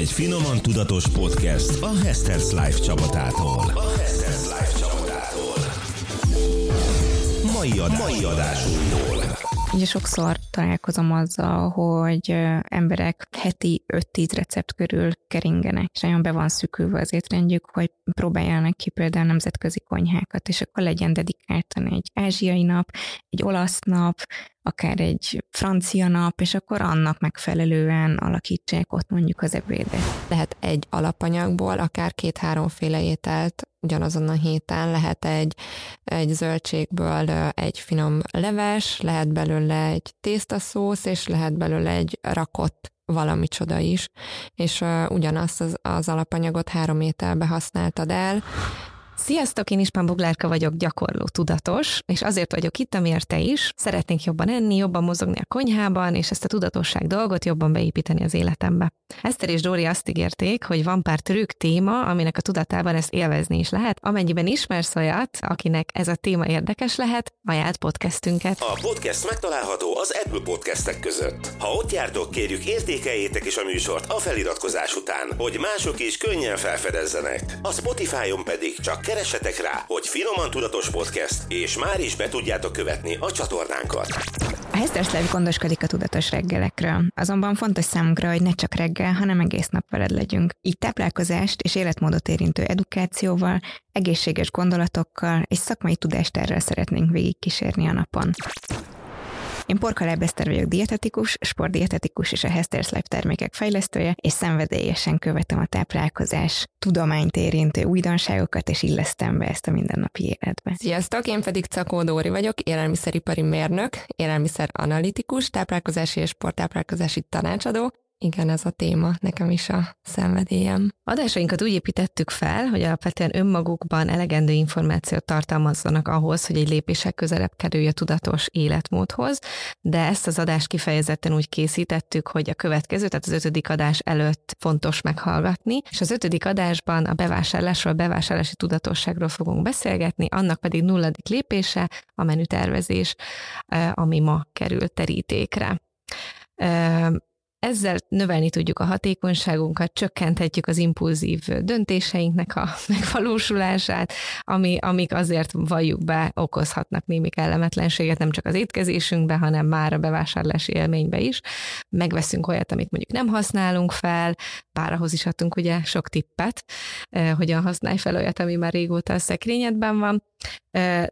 egy finoman tudatos podcast a Hester's Life csapatától. A Hester's Life csapatától. Mai, adás, mai adásunkból. Ugye sokszor találkozom azzal, hogy emberek heti 5-10 recept körül keringenek, és nagyon be van szükülve az étrendjük, hogy próbáljanak ki például nemzetközi konyhákat, és akkor legyen dedikáltan egy ázsiai nap, egy olasz nap, akár egy francia nap, és akkor annak megfelelően alakítsák ott mondjuk az ebédet. Lehet egy alapanyagból akár két-háromféle ételt ugyanazon a héten, lehet egy, egy zöldségből egy finom leves, lehet belőle egy tésztaszósz, és lehet belőle egy rakott valami csoda is, és uh, ugyanazt az, az alapanyagot három ételbe használtad el, Sziasztok, én Ispán Buglárka vagyok, gyakorló tudatos, és azért vagyok itt, amiért te is. Szeretnénk jobban enni, jobban mozogni a konyhában, és ezt a tudatosság dolgot jobban beépíteni az életembe. Eszter és Dóri azt ígérték, hogy van pár trükk téma, aminek a tudatában ezt élvezni is lehet. Amennyiben ismersz olyat, akinek ez a téma érdekes lehet, ajánlt podcastünket. A podcast megtalálható az Apple podcastek között. Ha ott jártok, kérjük értékeljétek is a műsort a feliratkozás után, hogy mások is könnyen felfedezzenek. A Spotify-on pedig csak keressetek rá, hogy Finoman Tudatos Podcast, és már is be tudjátok követni a csatornánkat. A Hester's Life gondoskodik a tudatos reggelekről, azonban fontos számunkra, hogy ne csak reggel, hanem egész nap veled legyünk. Így táplálkozást és életmódot érintő edukációval, egészséges gondolatokkal és szakmai tudástárral szeretnénk végigkísérni a napon. Én Porkaláb Eszter vagyok dietetikus, sportdietetikus és a Hester's Life termékek fejlesztője, és szenvedélyesen követem a táplálkozás tudományt érintő újdonságokat, és illesztem be ezt a mindennapi életbe. Sziasztok, én pedig Cakó Dóri vagyok, élelmiszeripari mérnök, élelmiszer analitikus, táplálkozási és sporttáplálkozási tanácsadó, igen, ez a téma, nekem is a szenvedélyem. Adásainkat úgy építettük fel, hogy alapvetően önmagukban elegendő információt tartalmazzanak ahhoz, hogy egy lépések közelebb kerülj a tudatos életmódhoz, de ezt az adást kifejezetten úgy készítettük, hogy a következő, tehát az ötödik adás előtt fontos meghallgatni, és az ötödik adásban a bevásárlásról, a bevásárlási tudatosságról fogunk beszélgetni, annak pedig nulladik lépése a menütervezés, ami ma kerül terítékre ezzel növelni tudjuk a hatékonyságunkat, csökkenthetjük az impulzív döntéseinknek a megvalósulását, ami, amik azért valljuk be, okozhatnak némi kellemetlenséget nem csak az étkezésünkbe, hanem már a bevásárlási élménybe is. Megveszünk olyat, amit mondjuk nem használunk fel, pár ahhoz is adtunk ugye sok tippet, eh, hogyan használj fel olyat, ami már régóta a szekrényedben van,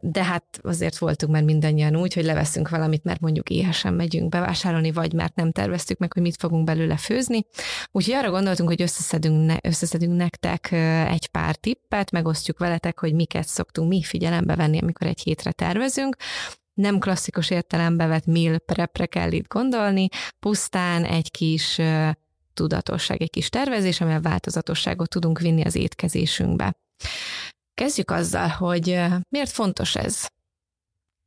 de hát azért voltunk már mindannyian úgy, hogy leveszünk valamit, mert mondjuk éhesen megyünk bevásárolni, vagy mert nem terveztük meg, hogy mit fogunk belőle főzni. Úgyhogy arra gondoltunk, hogy összeszedünk, ne, összeszedünk nektek egy pár tippet, megosztjuk veletek, hogy miket szoktunk mi figyelembe venni, amikor egy hétre tervezünk nem klasszikus értelembe vett meal prepre kell itt gondolni, pusztán egy kis tudatosság, egy kis tervezés, amivel változatosságot tudunk vinni az étkezésünkbe. Kezdjük azzal, hogy miért fontos ez?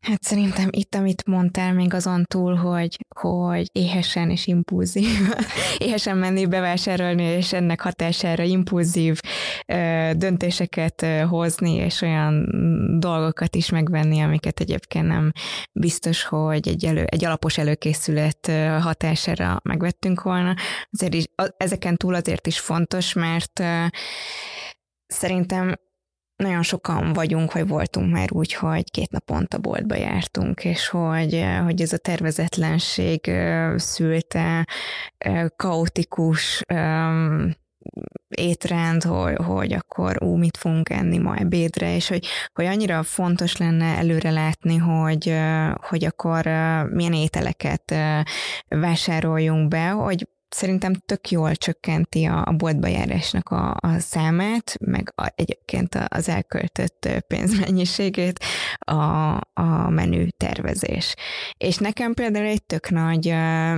Hát szerintem itt, amit mondtál, még azon túl, hogy, hogy éhesen és impulzív, éhesen menni bevásárolni, és ennek hatására impulzív ö, döntéseket ö, hozni, és olyan dolgokat is megvenni, amiket egyébként nem biztos, hogy egy, elő, egy alapos előkészület hatására megvettünk volna. Azért is, ezeken túl azért is fontos, mert ö, szerintem nagyon sokan vagyunk, vagy voltunk már úgy, hogy két naponta boltba jártunk, és hogy, hogy ez a tervezetlenség szülte kaotikus étrend, hogy, hogy akkor ú, mit fogunk enni ma ebédre, és hogy, hogy annyira fontos lenne előre látni, hogy, hogy akkor milyen ételeket vásároljunk be, hogy szerintem tök jól csökkenti a, a boltba járásnak a, a számát, meg a, egyébként az elköltött pénzmennyiségét a, a menü tervezés. És nekem például egy tök nagy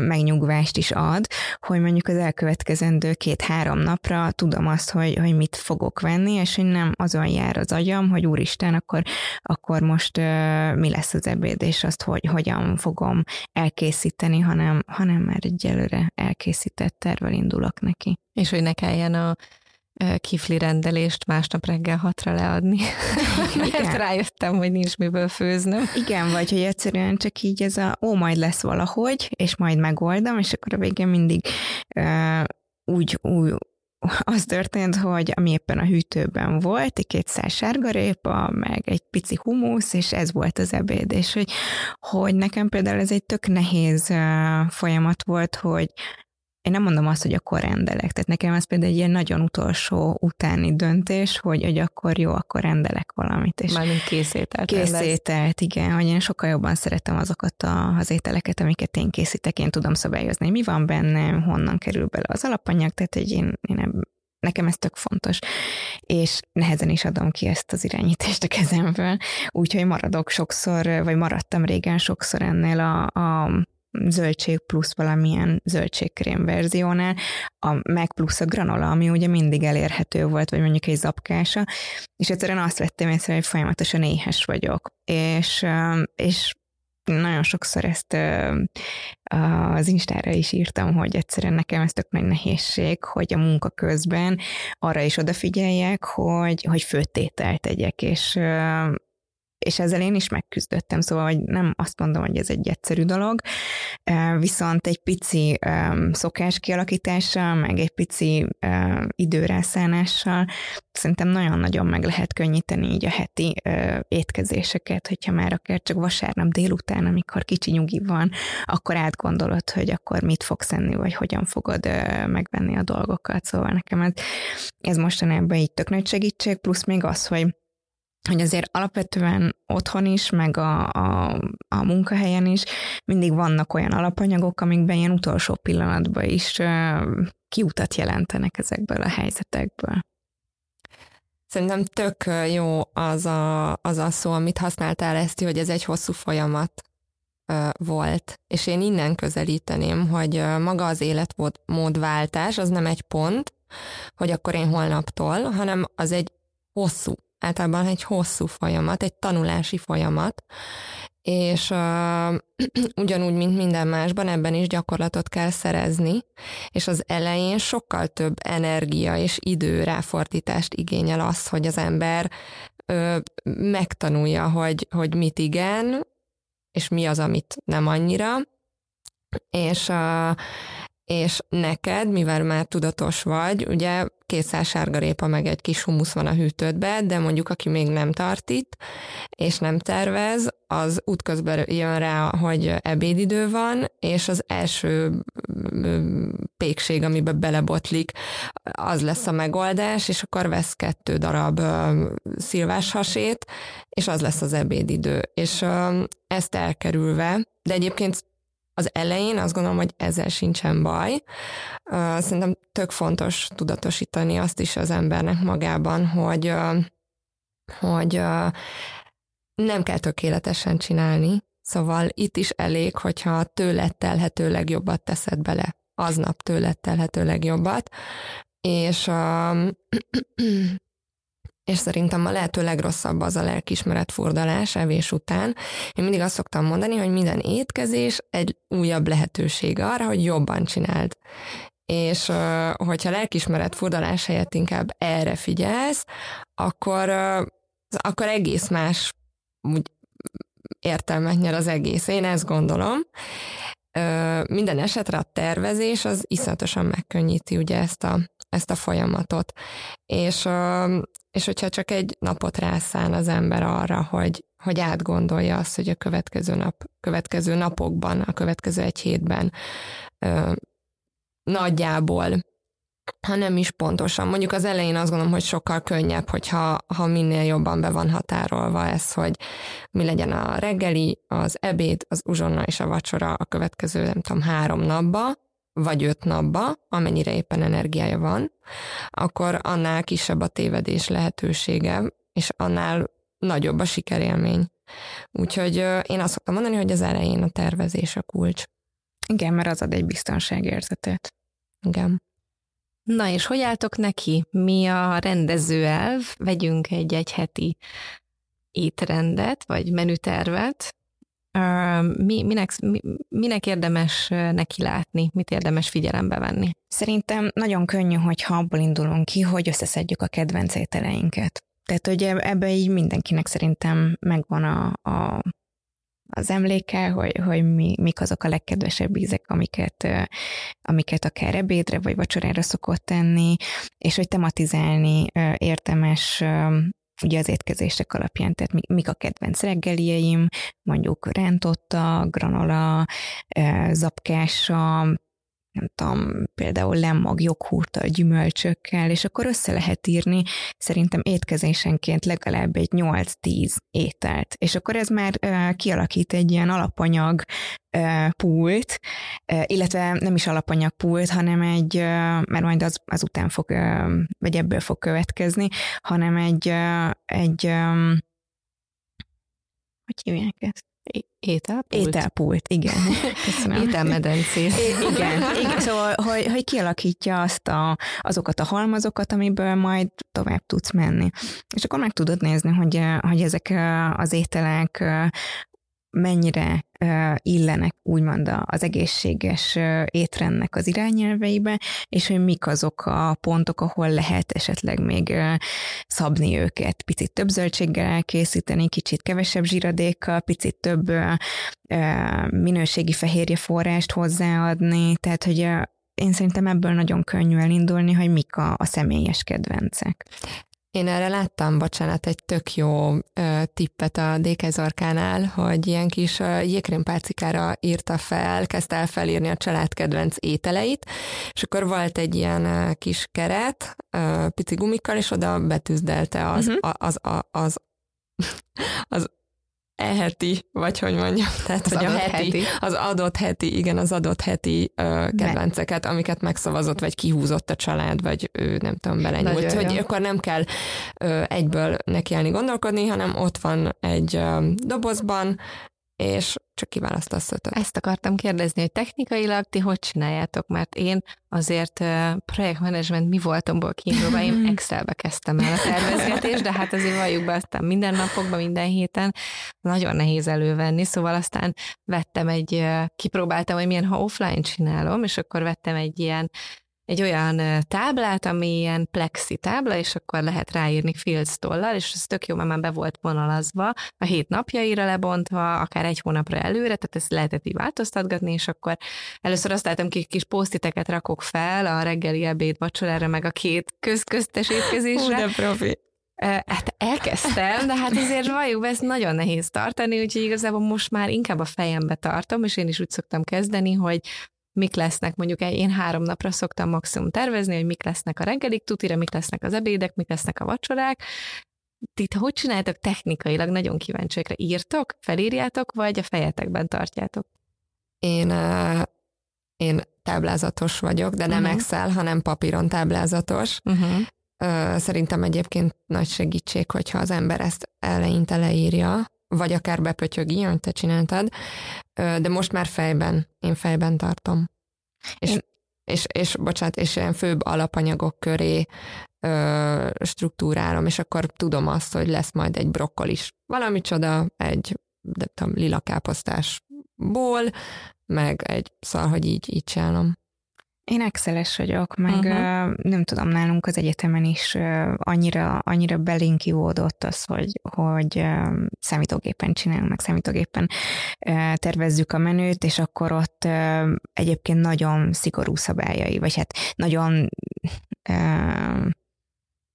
megnyugvást is ad, hogy mondjuk az elkövetkezendő két-három napra tudom azt, hogy, hogy mit fogok venni, és hogy nem azon jár az agyam, hogy úristen, akkor, akkor most mi lesz az ebéd, és azt, hogy hogyan fogom elkészíteni, hanem, hanem már egyelőre elkészíteni készített tervvel indulok neki. És hogy ne kelljen a kifli rendelést másnap reggel hatra leadni. Mert rájöttem, hogy nincs miből főznöm. Igen, vagy hogy egyszerűen csak így ez a ó, majd lesz valahogy, és majd megoldom, és akkor a végén mindig uh, úgy, úgy az történt, hogy ami éppen a hűtőben volt, egy két szár sárgarépa, meg egy pici humusz, és ez volt az ebéd, és hogy, hogy nekem például ez egy tök nehéz folyamat volt, hogy én nem mondom azt, hogy akkor rendelek. Tehát nekem ez például egy ilyen nagyon utolsó utáni döntés, hogy, hogy akkor jó, akkor rendelek valamit. És Mármint készételt. Készételt, igen, hogy én sokkal jobban szeretem azokat a, az ételeket, amiket én készítek, én tudom szabályozni, mi van benne, honnan kerül bele az alapanyag, tehát hogy én, én nekem ez tök fontos, és nehezen is adom ki ezt az irányítást a kezemből, úgyhogy maradok sokszor, vagy maradtam régen sokszor ennél a, a zöldség plusz valamilyen zöldségkrém verziónál, a meg plusz a granola, ami ugye mindig elérhető volt, vagy mondjuk egy zapkása, és egyszerűen azt vettem észre, hogy folyamatosan éhes vagyok, és, és nagyon sokszor ezt az Instára is írtam, hogy egyszerűen nekem ez tök nagy nehézség, hogy a munka közben arra is odafigyeljek, hogy, hogy főtételt tegyek, és és ezzel én is megküzdöttem, szóval hogy nem azt mondom, hogy ez egy egyszerű dolog, viszont egy pici szokás kialakítással, meg egy pici időrászánással szerintem nagyon-nagyon meg lehet könnyíteni így a heti étkezéseket, hogyha már akár csak vasárnap délután, amikor kicsi nyugi van, akkor átgondolod, hogy akkor mit fogsz enni, vagy hogyan fogod megvenni a dolgokat. Szóval nekem ez, ez mostanában így tök nagy segítség, plusz még az, hogy hogy azért alapvetően otthon is, meg a, a, a munkahelyen is mindig vannak olyan alapanyagok, amikben ilyen utolsó pillanatban is uh, kiutat jelentenek ezekből a helyzetekből. Szerintem tök jó az a, az a szó, amit használtál ezt, hogy ez egy hosszú folyamat uh, volt. És én innen közelíteném, hogy uh, maga az életmódváltás az nem egy pont, hogy akkor én holnaptól, hanem az egy hosszú általában egy hosszú folyamat, egy tanulási folyamat, és uh, ugyanúgy, mint minden másban, ebben is gyakorlatot kell szerezni, és az elején sokkal több energia és idő ráfordítást igényel az, hogy az ember uh, megtanulja, hogy, hogy mit igen, és mi az, amit nem annyira, és uh, és neked, mivel már tudatos vagy, ugye kétszáz sárgarépa meg egy kis humusz van a hűtődbe, de mondjuk aki még nem tart itt, és nem tervez, az útközben jön rá, hogy ebédidő van, és az első pékség, amibe belebotlik, az lesz a megoldás, és akkor vesz kettő darab szilváshasét, és az lesz az ebédidő. És ezt elkerülve, de egyébként az elején azt gondolom, hogy ezzel sincsen baj. Szerintem tök fontos tudatosítani azt is az embernek magában, hogy, hogy nem kell tökéletesen csinálni, szóval itt is elég, hogyha tőled telhető legjobbat teszed bele, aznap tőled telhető legjobbat, és és szerintem a lehető legrosszabb az a lelkismeret furdalás evés után. Én mindig azt szoktam mondani, hogy minden étkezés egy újabb lehetőség arra, hogy jobban csináld. És hogyha lelkismeret furdalás helyett inkább erre figyelsz, akkor, akkor egész más úgy értelmet nyer az egész. Én ezt gondolom. Minden esetre a tervezés az iszonyatosan megkönnyíti ugye ezt a, ezt a folyamatot. És és hogyha csak egy napot rászán az ember arra, hogy, hogy átgondolja azt, hogy a következő nap, következő napokban, a következő egy hétben nagyjából, ha nem is pontosan. Mondjuk az elején azt gondolom, hogy sokkal könnyebb, hogyha ha minél jobban be van határolva ez, hogy mi legyen a reggeli, az ebéd, az uzsonna és a vacsora a következő, nem tudom, három napba, vagy öt napba, amennyire éppen energiája van, akkor annál kisebb a tévedés lehetősége, és annál nagyobb a sikerélmény. Úgyhogy én azt szoktam mondani, hogy az elején a tervezés a kulcs. Igen, mert az ad egy biztonságérzetet. Igen. Na és hogy álltok neki? Mi a rendező elv? Vegyünk egy egyheti étrendet, vagy menütervet, mi, minek, mi, minek érdemes neki látni, mit érdemes figyelembe venni? Szerintem nagyon könnyű, hogyha abból indulunk ki, hogy összeszedjük a kedvenc ételeinket. Tehát, hogy ebbe így mindenkinek szerintem megvan a, a az emlékkel, hogy, hogy mi, mik azok a legkedvesebb ízek, amiket, amiket akár ebédre vagy vacsorára szokott tenni, és hogy tematizálni érdemes ugye az étkezések alapján, tehát mik a kedvenc reggelieim, mondjuk rántotta, granola, zapkása, nem tudom, például lemmag joghurttal, gyümölcsökkel, és akkor össze lehet írni szerintem étkezésenként legalább egy 8-10 ételt. És akkor ez már uh, kialakít egy ilyen alapanyag uh, pult, uh, illetve nem is alapanyag pult, hanem egy, mert majd az, azután fog, vagy ebből fog következni, hanem egy, egy um, hogy hívják ezt? Ételpult? Ételpult, igen. Köszönöm. Ételmedencés. igen, igen, szóval, hogy, hogy kialakítja azt a, azokat a halmazokat, amiből majd tovább tudsz menni. És akkor meg tudod nézni, hogy, hogy ezek az ételek mennyire illenek úgymond az egészséges étrendnek az irányelveibe, és hogy mik azok a pontok, ahol lehet esetleg még szabni őket. Picit több zöldséggel elkészíteni, kicsit kevesebb zsíradékkal, picit több minőségi fehérje forrást hozzáadni, tehát hogy én szerintem ebből nagyon könnyű elindulni, hogy mik a, a személyes kedvencek. Én erre láttam, bocsánat, egy tök jó ö, tippet a DK Zorkánál, hogy ilyen kis jégkrémpálcikára írta fel, kezdte el felírni a család kedvenc ételeit, és akkor volt egy ilyen ö, kis keret, ö, pici gumikkal, és oda betűzdelte az, uh-huh. az, az, az, az eheti, vagy hogy mondjam, tehát az hogy a heti, heti, az adott heti, igen, az adott heti ö, kedvenceket, amiket megszavazott, vagy kihúzott a család, vagy ő nem tudom, belenyúlt, hogy jó. akkor nem kell ö, egyből nekiállni gondolkodni, hanem ott van egy ö, dobozban, és csak kiválasztasz ötöt. Ezt akartam kérdezni, hogy technikailag ti hogy csináljátok, mert én azért uh, projektmenedzsment mi voltomból kiindulva, én Excelbe kezdtem el a tervezgetést, de hát azért valljuk be aztán minden napokban, minden héten nagyon nehéz elővenni, szóval aztán vettem egy, uh, kipróbáltam, hogy milyen, ha offline csinálom, és akkor vettem egy ilyen egy olyan táblát, ami ilyen plexi tábla, és akkor lehet ráírni Fields tollal, és ez tök jó, mert már be volt vonalazva, a hét napjaira lebontva, akár egy hónapra előre, tehát ezt lehetett így változtatgatni, és akkor először azt láttam, ki kis posztiteket rakok fel a reggeli ebéd vacsorára, meg a két közköztes étkezésre. Hú, de profi. Hát elkezdtem, de hát azért valljuk be, ezt nagyon nehéz tartani, úgyhogy igazából most már inkább a fejembe tartom, és én is úgy szoktam kezdeni, hogy mik lesznek, mondjuk én három napra szoktam maximum tervezni, hogy mik lesznek a reggelik tutira, mik lesznek az ebédek, mik lesznek a vacsorák. Ti hogy csináltok technikailag? Nagyon kíváncsiakra. Írtok, felírjátok, vagy a fejetekben tartjátok? Én, én táblázatos vagyok, de nem uh-huh. Excel, hanem papíron táblázatos. Uh-huh. Szerintem egyébként nagy segítség, hogyha az ember ezt eleinte leírja, vagy akár bepötyögi, ahogy te csináltad, de most már fejben, én fejben tartom. És, én... és, és, bocsánat, és ilyen főbb alapanyagok köré ö, struktúrálom, és akkor tudom azt, hogy lesz majd egy brokkolis. Valami csoda, egy de tudom, lila káposztásból, meg egy, szóval, hogy így, így csinálom. Én exceles vagyok, meg uh-huh. nem tudom, nálunk az egyetemen is annyira, annyira belinkiódott az, hogy, hogy számítógépen csinálunk, meg számítógépen tervezzük a menüt, és akkor ott egyébként nagyon szigorú szabályai, vagy hát nagyon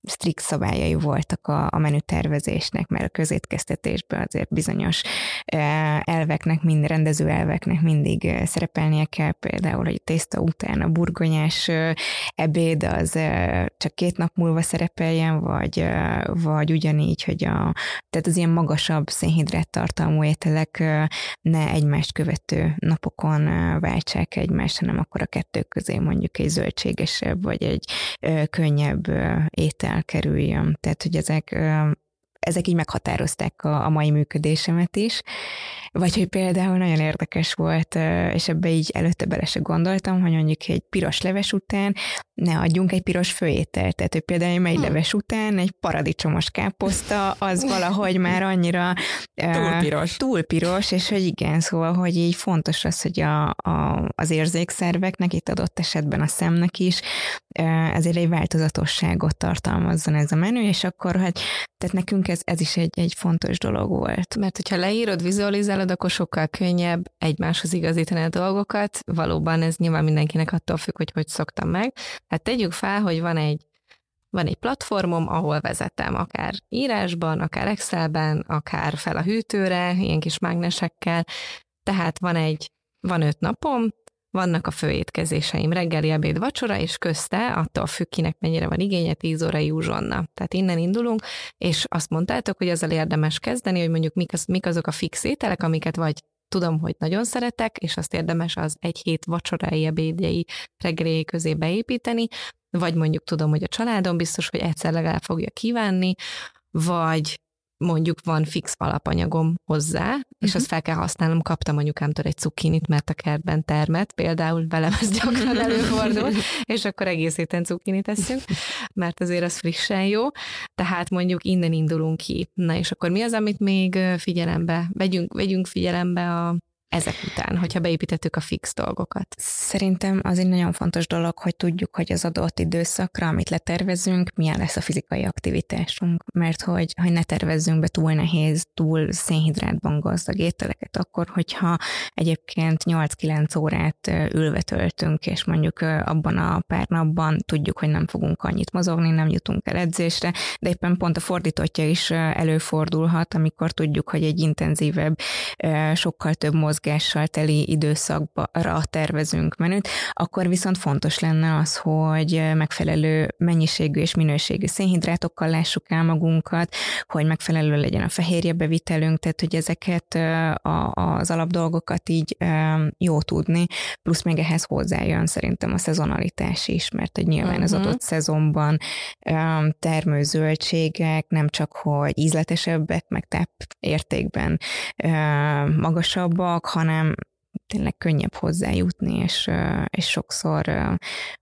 strikt szabályai voltak a, a menütervezésnek, mert a közétkeztetésben azért bizonyos elveknek, mind rendező elveknek mindig szerepelnie kell, például, hogy a tészta után a burgonyás ebéd az csak két nap múlva szerepeljen, vagy, vagy ugyanígy, hogy a, tehát az ilyen magasabb szénhidrát tartalmú ételek ne egymást követő napokon váltsák egymást, hanem akkor a kettő közé mondjuk egy zöldségesebb, vagy egy könnyebb étel elkerüljön. Tehát, hogy ezek ezek így meghatározták a, a mai működésemet is. Vagy hogy például nagyon érdekes volt, és ebbe így előtte bele se gondoltam, hogy mondjuk egy piros leves után ne adjunk egy piros főételt. Tehát, hogy például egy hmm. leves után egy paradicsomos káposzta, az valahogy már annyira túl piros. Túl piros, és hogy igen, szóval, hogy így fontos az, hogy a, a, az érzékszerveknek, itt adott esetben a szemnek is, ezért egy változatosságot tartalmazzon ez a menü, és akkor, hogy Tehát nekünk ez, ez is egy, egy fontos dolog volt. Mert hogyha leírod, vizualizálod, akkor sokkal könnyebb egymáshoz igazítani a dolgokat. Valóban ez nyilván mindenkinek attól függ, hogy hogy szoktam meg. Hát tegyük fel, hogy van egy van egy platformom, ahol vezetem, akár írásban, akár Excelben, akár fel a hűtőre, ilyen kis mágnesekkel. Tehát van egy, van öt napom, vannak a főétkezéseim, reggeli, ebéd, vacsora, és közte, attól függ, kinek mennyire van igénye, 10 órai uzsonna. Tehát innen indulunk, és azt mondtátok, hogy azzal érdemes kezdeni, hogy mondjuk mik, az, mik azok a fix ételek, amiket vagy tudom, hogy nagyon szeretek, és azt érdemes az egy hét vacsorai, ebédjei, reggeli közé beépíteni, vagy mondjuk tudom, hogy a családom biztos, hogy egyszer legalább fogja kívánni, vagy mondjuk van fix alapanyagom hozzá, uh-huh. és azt fel kell használnom, kaptam anyukámtól egy cukkinit, mert a kertben termet, például velem ez gyakran előfordul, és akkor egész héten cukkinit eszünk, mert azért az frissen jó, tehát mondjuk innen indulunk ki. Na és akkor mi az, amit még figyelembe, vegyünk, vegyünk figyelembe a ezek után, hogyha beépítettük a fix dolgokat? Szerintem az egy nagyon fontos dolog, hogy tudjuk, hogy az adott időszakra, amit letervezünk, milyen lesz a fizikai aktivitásunk, mert hogy, hogy ne tervezzünk be túl nehéz, túl szénhidrátban gazdag ételeket, akkor, hogyha egyébként 8-9 órát ülve töltünk, és mondjuk abban a pár napban tudjuk, hogy nem fogunk annyit mozogni, nem jutunk el edzésre, de éppen pont a fordítottja is előfordulhat, amikor tudjuk, hogy egy intenzívebb, sokkal több mozgás mozgással teli időszakra tervezünk menüt, akkor viszont fontos lenne az, hogy megfelelő mennyiségű és minőségű szénhidrátokkal lássuk el magunkat, hogy megfelelő legyen a fehérje bevitelünk, tehát hogy ezeket a, az alapdolgokat így jó tudni, plusz még ehhez hozzájön szerintem a szezonalitás is, mert hogy nyilván uh-huh. az mhm. adott szezonban termő zöldségek nem csak, hogy ízletesebbek, meg táp értékben magasabbak, hanem tényleg könnyebb hozzájutni, és, és sokszor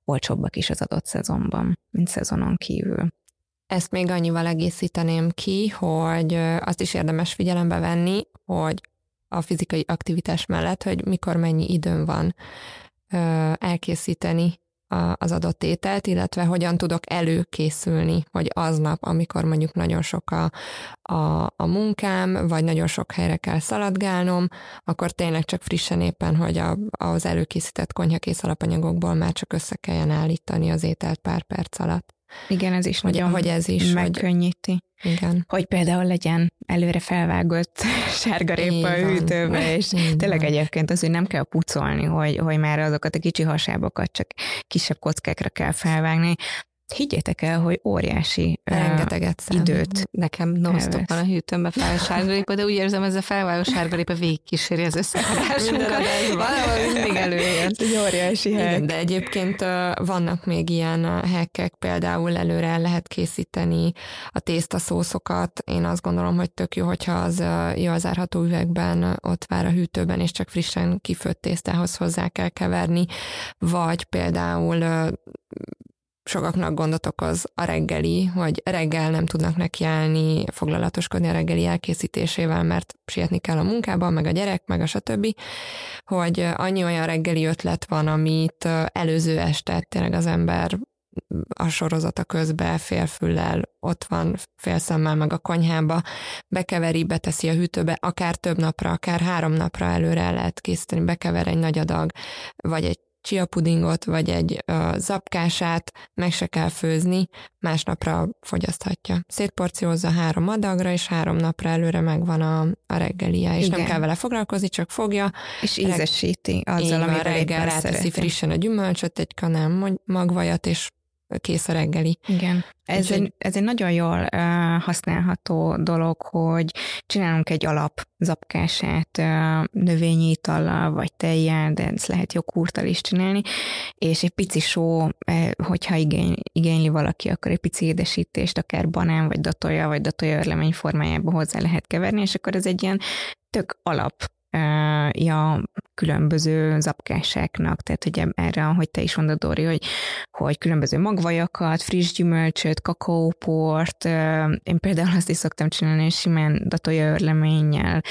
olcsóbbak is az adott szezonban, mint szezonon kívül. Ezt még annyival egészíteném ki, hogy azt is érdemes figyelembe venni, hogy a fizikai aktivitás mellett, hogy mikor mennyi időm van elkészíteni az adott ételt, illetve hogyan tudok előkészülni, hogy aznap, amikor mondjuk nagyon sok a, a, a munkám, vagy nagyon sok helyre kell szaladgálnom, akkor tényleg csak frissen éppen, hogy a, az előkészített konyhakész alapanyagokból már csak össze kelljen állítani az ételt pár perc alatt. Igen, ez is hogy, nagyon hogy ez is megkönnyíti. Hogy, igen. Hogy például legyen előre felvágott sárgarépa a hűtőbe, és Igen. tényleg egyébként az, hogy nem kell pucolni, hogy, hogy már azokat a kicsi hasábokat csak kisebb kockákra kell felvágni, Higgyétek el, hogy óriási Rengeteget uh, időt Nekem non van a hűtőmbe fel sárgalépa, de úgy érzem, ez a felvágó sárgalépa kíséri az összeállításunkat. Valahol mindig előjön. Egy óriási hack. de egyébként uh, vannak még ilyen hekkek, például előre el lehet készíteni a tésztaszószokat. Én azt gondolom, hogy tök jó, hogyha az uh, jó az árható üvegben ott vár a hűtőben, és csak frissen kifőtt tésztához hozzá kell keverni, vagy például uh, sokaknak gondot okoz a reggeli, hogy reggel nem tudnak nekiállni, foglalatoskodni a reggeli elkészítésével, mert sietni kell a munkába, meg a gyerek, meg a stb., hogy annyi olyan reggeli ötlet van, amit előző este tényleg az ember a sorozata közben félfüllel ott van félszemmel meg a konyhába, bekeveri, beteszi a hűtőbe, akár több napra, akár három napra előre el lehet készíteni, bekever egy nagy adag, vagy egy chia pudingot, vagy egy uh, zapkását meg se kell főzni, másnapra fogyaszthatja. Szétporciózza három adagra, és három napra előre megvan a, a reggelie, és Igen. nem kell vele foglalkozni, csak fogja. És ízesíti azzal, amivel reggel ráteszi frissen a gyümölcsöt, egy kanál magvajat, és kész a reggeli. Igen. Ez, egy, ez egy nagyon jól uh, használható dolog, hogy csinálunk egy alap zapkását uh, növényi itallal, vagy tejjel, de ezt lehet jogurttal is csinálni, és egy pici só, uh, hogyha igény, igényli valaki, akkor egy pici édesítést, akár banán, vagy datolja, vagy datolja örlemény formájában hozzá lehet keverni, és akkor ez egy ilyen tök alap ja, különböző zapkásáknak, tehát hogy erre, ahogy te is mondod, Dori, hogy, hogy különböző magvajakat, friss gyümölcsöt, kakaóport, én például azt is szoktam csinálni, hogy simán datolja örleménnyel,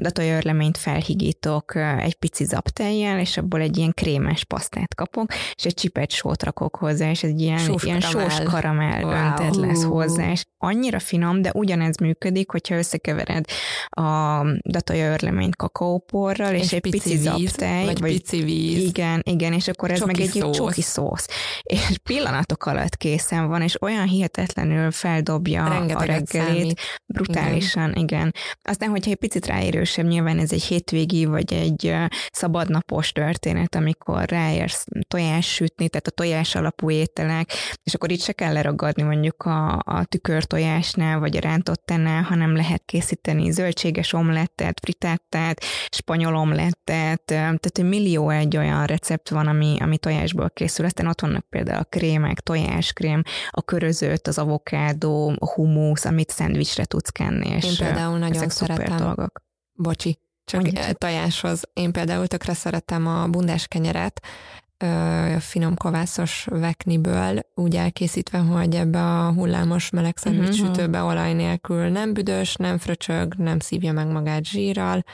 datolja örleményt felhigítok egy pici zaptejjel, és abból egy ilyen krémes pasztát kapok, és egy csipet sót rakok hozzá, és egy ilyen, sós ilyen karamell. sós karamell wow. lesz hozzá, és annyira finom, de ugyanez működik, hogyha összekevered a datolja örleményt kakaóporral, és, és egy pici, pici zaptej, vagy, vagy pici víz. Igen, igen, és akkor ez csoki meg egy szósz. csoki szósz. És pillanatok alatt készen van, és olyan hihetetlenül feldobja Rengeteget a reggelit. Számít. Brutálisan, igen. igen. Aztán, hogyha egy picit ráérősebb, nyilván ez egy hétvégi, vagy egy szabadnapos történet, amikor ráérsz tojás sütni, tehát a tojás alapú ételek, és akkor itt se kell leragadni mondjuk a, a tükörtojásnál, vagy a rántottánál, hanem lehet készíteni zöldséges omlettet, fritáttát, spanyol omlettet, tehát egy millió egy olyan recept van, ami, ami tojásból készül. Aztán ott vannak például a krémek, tojáskrém, a körözött, az avokádó, a humusz, amit szendvicsre tudsz kenni. És Én például nagyon szeretem. dolgok. Bocsi, csak Mondjuk. tojáshoz. Én például tökre szeretem a bundás kenyeret, finom kovászos vekniből, úgy elkészítve, hogy ebbe a hullámos meleg szendvics uh-huh. sütőbe olaj nélkül nem büdös, nem fröcsög, nem szívja meg magát zsírral,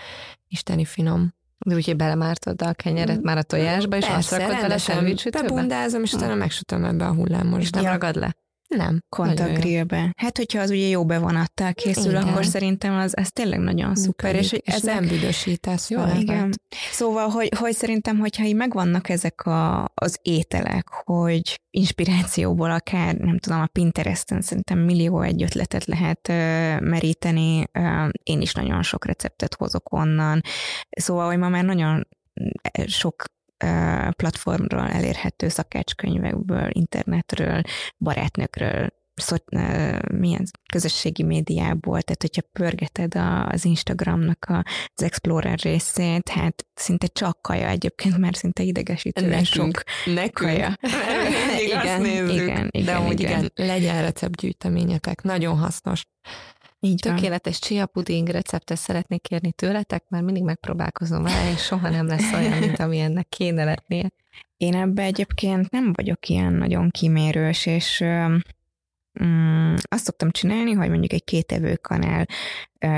isteni finom. De úgyhogy belemártod a kenyeret már a tojásba, és Persze, azt rakod vele szendvicsütőbe? Bebundázom, és utána megsütöm ebbe a hullámosba. És ragad le? Nem. Kontagrillbe. Hát, hogyha az ugye jó bevonattal készül, igen. akkor szerintem az, ez tényleg nagyon szuper. És, és ezek... nem büdösítesz jó, igen. Szóval, hogy, hogy szerintem, hogyha így megvannak ezek a, az ételek, hogy inspirációból akár, nem tudom, a Pinteresten szerintem millió egy ötletet lehet uh, meríteni. Uh, én is nagyon sok receptet hozok onnan. Szóval, hogy ma már nagyon sok platformról elérhető szakácskönyvekből, internetről, barátnőkről, szot, milyen közösségi médiából, tehát hogyha pörgeted az Instagramnak az Explorer részét, hát szinte csak kaja egyébként, mert szinte idegesítően sok nekünk. kaja. igen, igen, igen, igen, de amúgy igen. igen, legyen receptgyűjteményetek, nagyon hasznos. Így Tökéletes chia puding receptet szeretnék kérni tőletek, mert mindig megpróbálkozom vele, és soha nem lesz olyan, mint ami ennek kéne lennie. Én ebbe egyébként nem vagyok ilyen nagyon kimérős, és mm, azt szoktam csinálni, hogy mondjuk egy kétevő kanál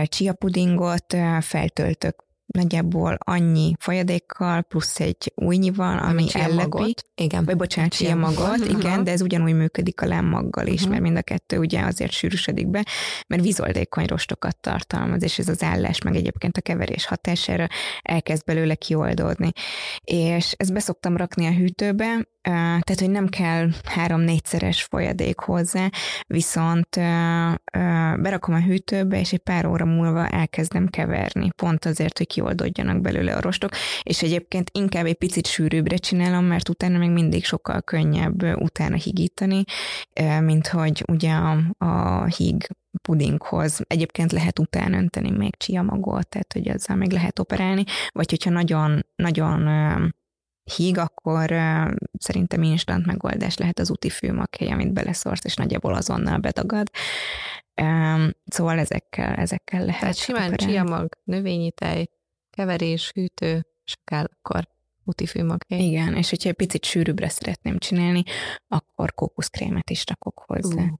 chia pudingot feltöltök nagyjából annyi folyadékkal, plusz egy újnyival, ami ellepi. Igen. Vagy bocsánat, chia magot, igen, uh-huh. de ez ugyanúgy működik a lemmaggal is, uh-huh. mert mind a kettő ugye azért sűrűsödik be, mert vízoldékony rostokat tartalmaz, és ez az állás, meg egyébként a keverés hatására elkezd belőle kioldódni. És ezt beszoktam rakni a hűtőbe, tehát, hogy nem kell három-négyszeres folyadék hozzá, viszont berakom a hűtőbe, és egy pár óra múlva elkezdem keverni, pont azért, hogy kioldódjanak belőle a rostok, és egyébként inkább egy picit sűrűbbre csinálom, mert utána még mindig sokkal könnyebb utána higítani, mint hogy ugye a, a híg pudinghoz. Egyébként lehet után önteni még csiamagot, tehát hogy ezzel még lehet operálni, vagy hogyha nagyon, nagyon híg, akkor uh, szerintem instant megoldás lehet az úti főmaghely, amit beleszorsz, és nagyjából azonnal betagad. Um, szóval ezekkel, ezekkel lehet. Tehát simán csiamag, növényi tej, keverés, hűtő, és kell akkor úti főmaghely. Igen, és hogyha egy picit sűrűbbre szeretném csinálni, akkor kókuszkrémet is rakok hozzá. Uh. Oké,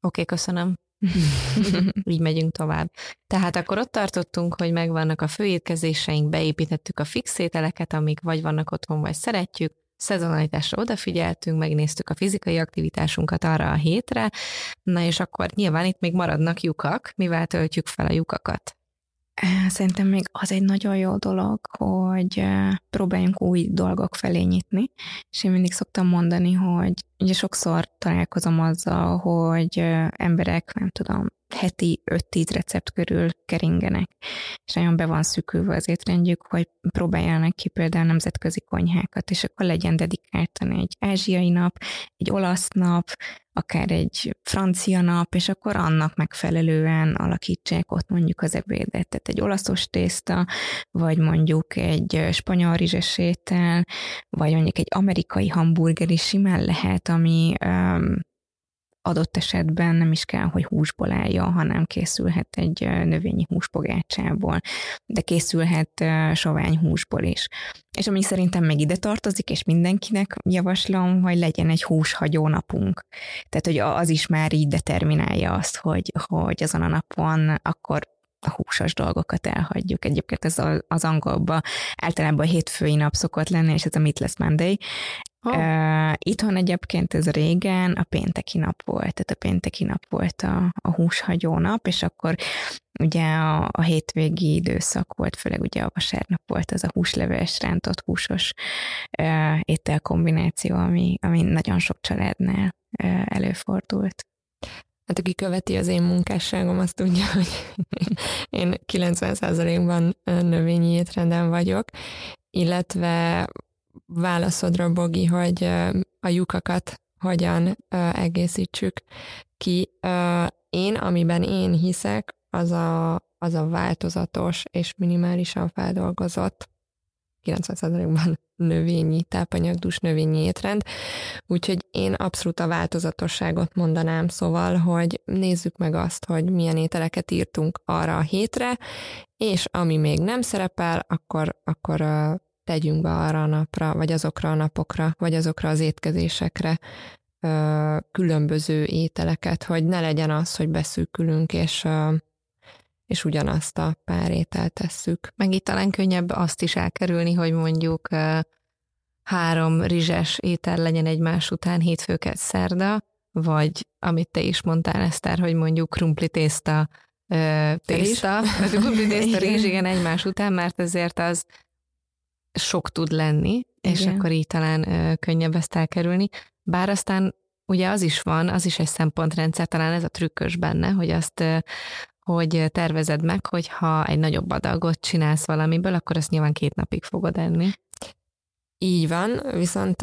okay, köszönöm. Így megyünk tovább. Tehát akkor ott tartottunk, hogy megvannak a főétkezéseink, beépítettük a fix ételeket, amik vagy vannak otthon, vagy szeretjük, szezonalitásra odafigyeltünk, megnéztük a fizikai aktivitásunkat arra a hétre, na és akkor nyilván itt még maradnak lyukak, mivel töltjük fel a lyukakat. Szerintem még az egy nagyon jó dolog, hogy próbáljunk új dolgok felé nyitni, és én mindig szoktam mondani, hogy ugye sokszor találkozom azzal, hogy emberek, nem tudom, heti 5-10 recept körül keringenek, és nagyon be van szűkülve az étrendjük, hogy próbáljanak ki például nemzetközi konyhákat, és akkor legyen dedikáltan egy ázsiai nap, egy olasz nap, akár egy francia nap, és akkor annak megfelelően alakítsák ott mondjuk az ebédet. Tehát egy olaszos tészta, vagy mondjuk egy spanyol rizses étel, vagy mondjuk egy amerikai hamburger is simán lehet, ami um, adott esetben nem is kell, hogy húsból álljon, hanem készülhet egy növényi húspogácsából, de készülhet sovány húsból is. És ami szerintem meg ide tartozik, és mindenkinek javaslom, hogy legyen egy húshagyó napunk. Tehát, hogy az is már így determinálja azt, hogy, hogy azon a napon akkor a húsos dolgokat elhagyjuk. Egyébként ez az angolban általában a hétfői nap szokott lenni, és ez a Meatless Monday. Oh. Uh, itthon egyébként ez régen a pénteki nap volt, tehát a pénteki nap volt a, a húshagyó nap, és akkor ugye a, a hétvégi időszak volt, főleg ugye a vasárnap volt az a húsleves, rántott húsos uh, ételkombináció, ami, ami nagyon sok családnál uh, előfordult. Hát aki követi az én munkásságom, azt tudja, hogy én 90%-ban növényi étrenden vagyok, illetve válaszodra, Bogi, hogy a lyukakat hogyan egészítsük ki. Én, amiben én hiszek, az a, az a változatos és minimálisan feldolgozott 90%-ban növényi tápanyagdús növényi étrend, úgyhogy én abszolút a változatosságot mondanám, szóval, hogy nézzük meg azt, hogy milyen ételeket írtunk arra a hétre, és ami még nem szerepel, akkor, akkor tegyünk be arra a napra, vagy azokra a napokra, vagy azokra az étkezésekre különböző ételeket, hogy ne legyen az, hogy beszűkülünk, és és ugyanazt a pár ételt tesszük. Meg itt talán könnyebb azt is elkerülni, hogy mondjuk három rizses étel legyen egymás után hétfőket szerda, vagy amit te is mondtál, Eszter, hogy mondjuk krumpli tészta, tészta, krumpli tészta rizs, igen, egymás után, mert ezért az sok tud lenni, igen. és akkor így talán könnyebb ezt elkerülni. Bár aztán ugye az is van, az is egy szempontrendszer, talán ez a trükkös benne, hogy azt hogy tervezed meg, hogy ha egy nagyobb adagot csinálsz valamiből, akkor azt nyilván két napig fogod enni. Így van, viszont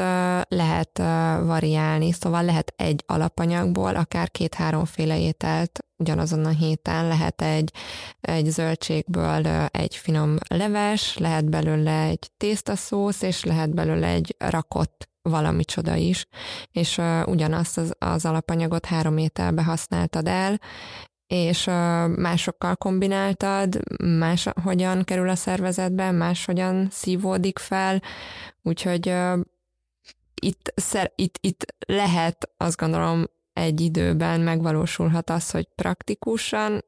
lehet variálni, szóval lehet egy alapanyagból akár két-háromféle ételt ugyanazon a héten, lehet egy, egy zöldségből egy finom leves, lehet belőle egy tésztaszósz, és lehet belőle egy rakott valami csoda is, és ugyanazt az, az alapanyagot három ételbe használtad el, és másokkal kombináltad, más hogyan kerül a szervezetbe, máshogyan szívódik fel, úgyhogy itt, itt, itt lehet, azt gondolom, egy időben megvalósulhat az, hogy praktikusan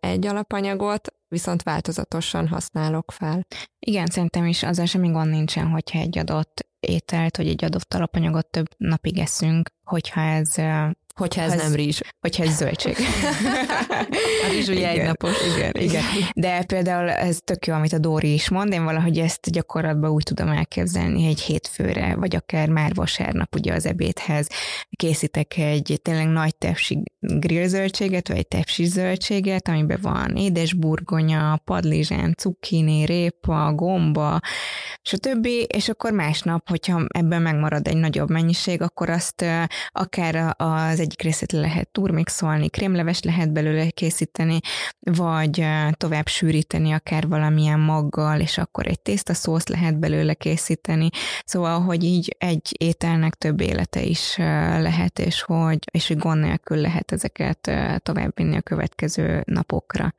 egy alapanyagot, viszont változatosan használok fel. Igen, szerintem is azzal semmi gond nincsen, hogyha egy adott ételt, hogy egy adott alapanyagot több napig eszünk, hogyha ez Hogyha ez, ez nem rizs. Hogyha ez zöldség. a rizs ugye egy napos. Igen, igen. De például ez tök jó, amit a Dóri is mond, én valahogy ezt gyakorlatban úgy tudom elképzelni egy hétfőre, vagy akár már vasárnap ugye az ebédhez készítek egy tényleg nagy tepsi grillzöldséget, vagy egy tepsi zöldséget, amiben van édesburgonya, padlizsán, cukkini, répa, gomba, stb. És akkor másnap, hogyha ebben megmarad egy nagyobb mennyiség, akkor azt akár az egyik részét lehet turmixolni, krémleves lehet belőle készíteni, vagy tovább sűríteni akár valamilyen maggal, és akkor egy tésztaszósz lehet belőle készíteni. Szóval, hogy így egy ételnek több élete is lehet, és hogy, és hogy gond nélkül lehet ezeket továbbvinni a következő napokra.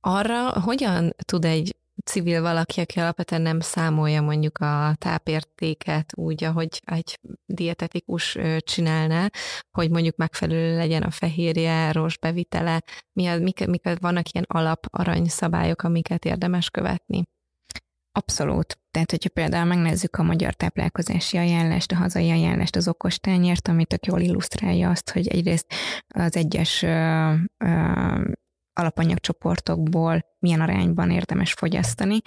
Arra hogyan tud egy civil valaki, aki alapvetően nem számolja mondjuk a tápértéket úgy, ahogy egy dietetikus csinálná, hogy mondjuk megfelelő legyen a fehérje, bevitele, mi az, mik, mik vannak ilyen alap aranyszabályok, amiket érdemes követni? Abszolút. Tehát, hogyha például megnézzük a magyar táplálkozási ajánlást, a hazai ajánlást, az okostányért, ami tök jól illusztrálja azt, hogy egyrészt az egyes ö, ö, alapanyagcsoportokból milyen arányban érdemes fogyasztani,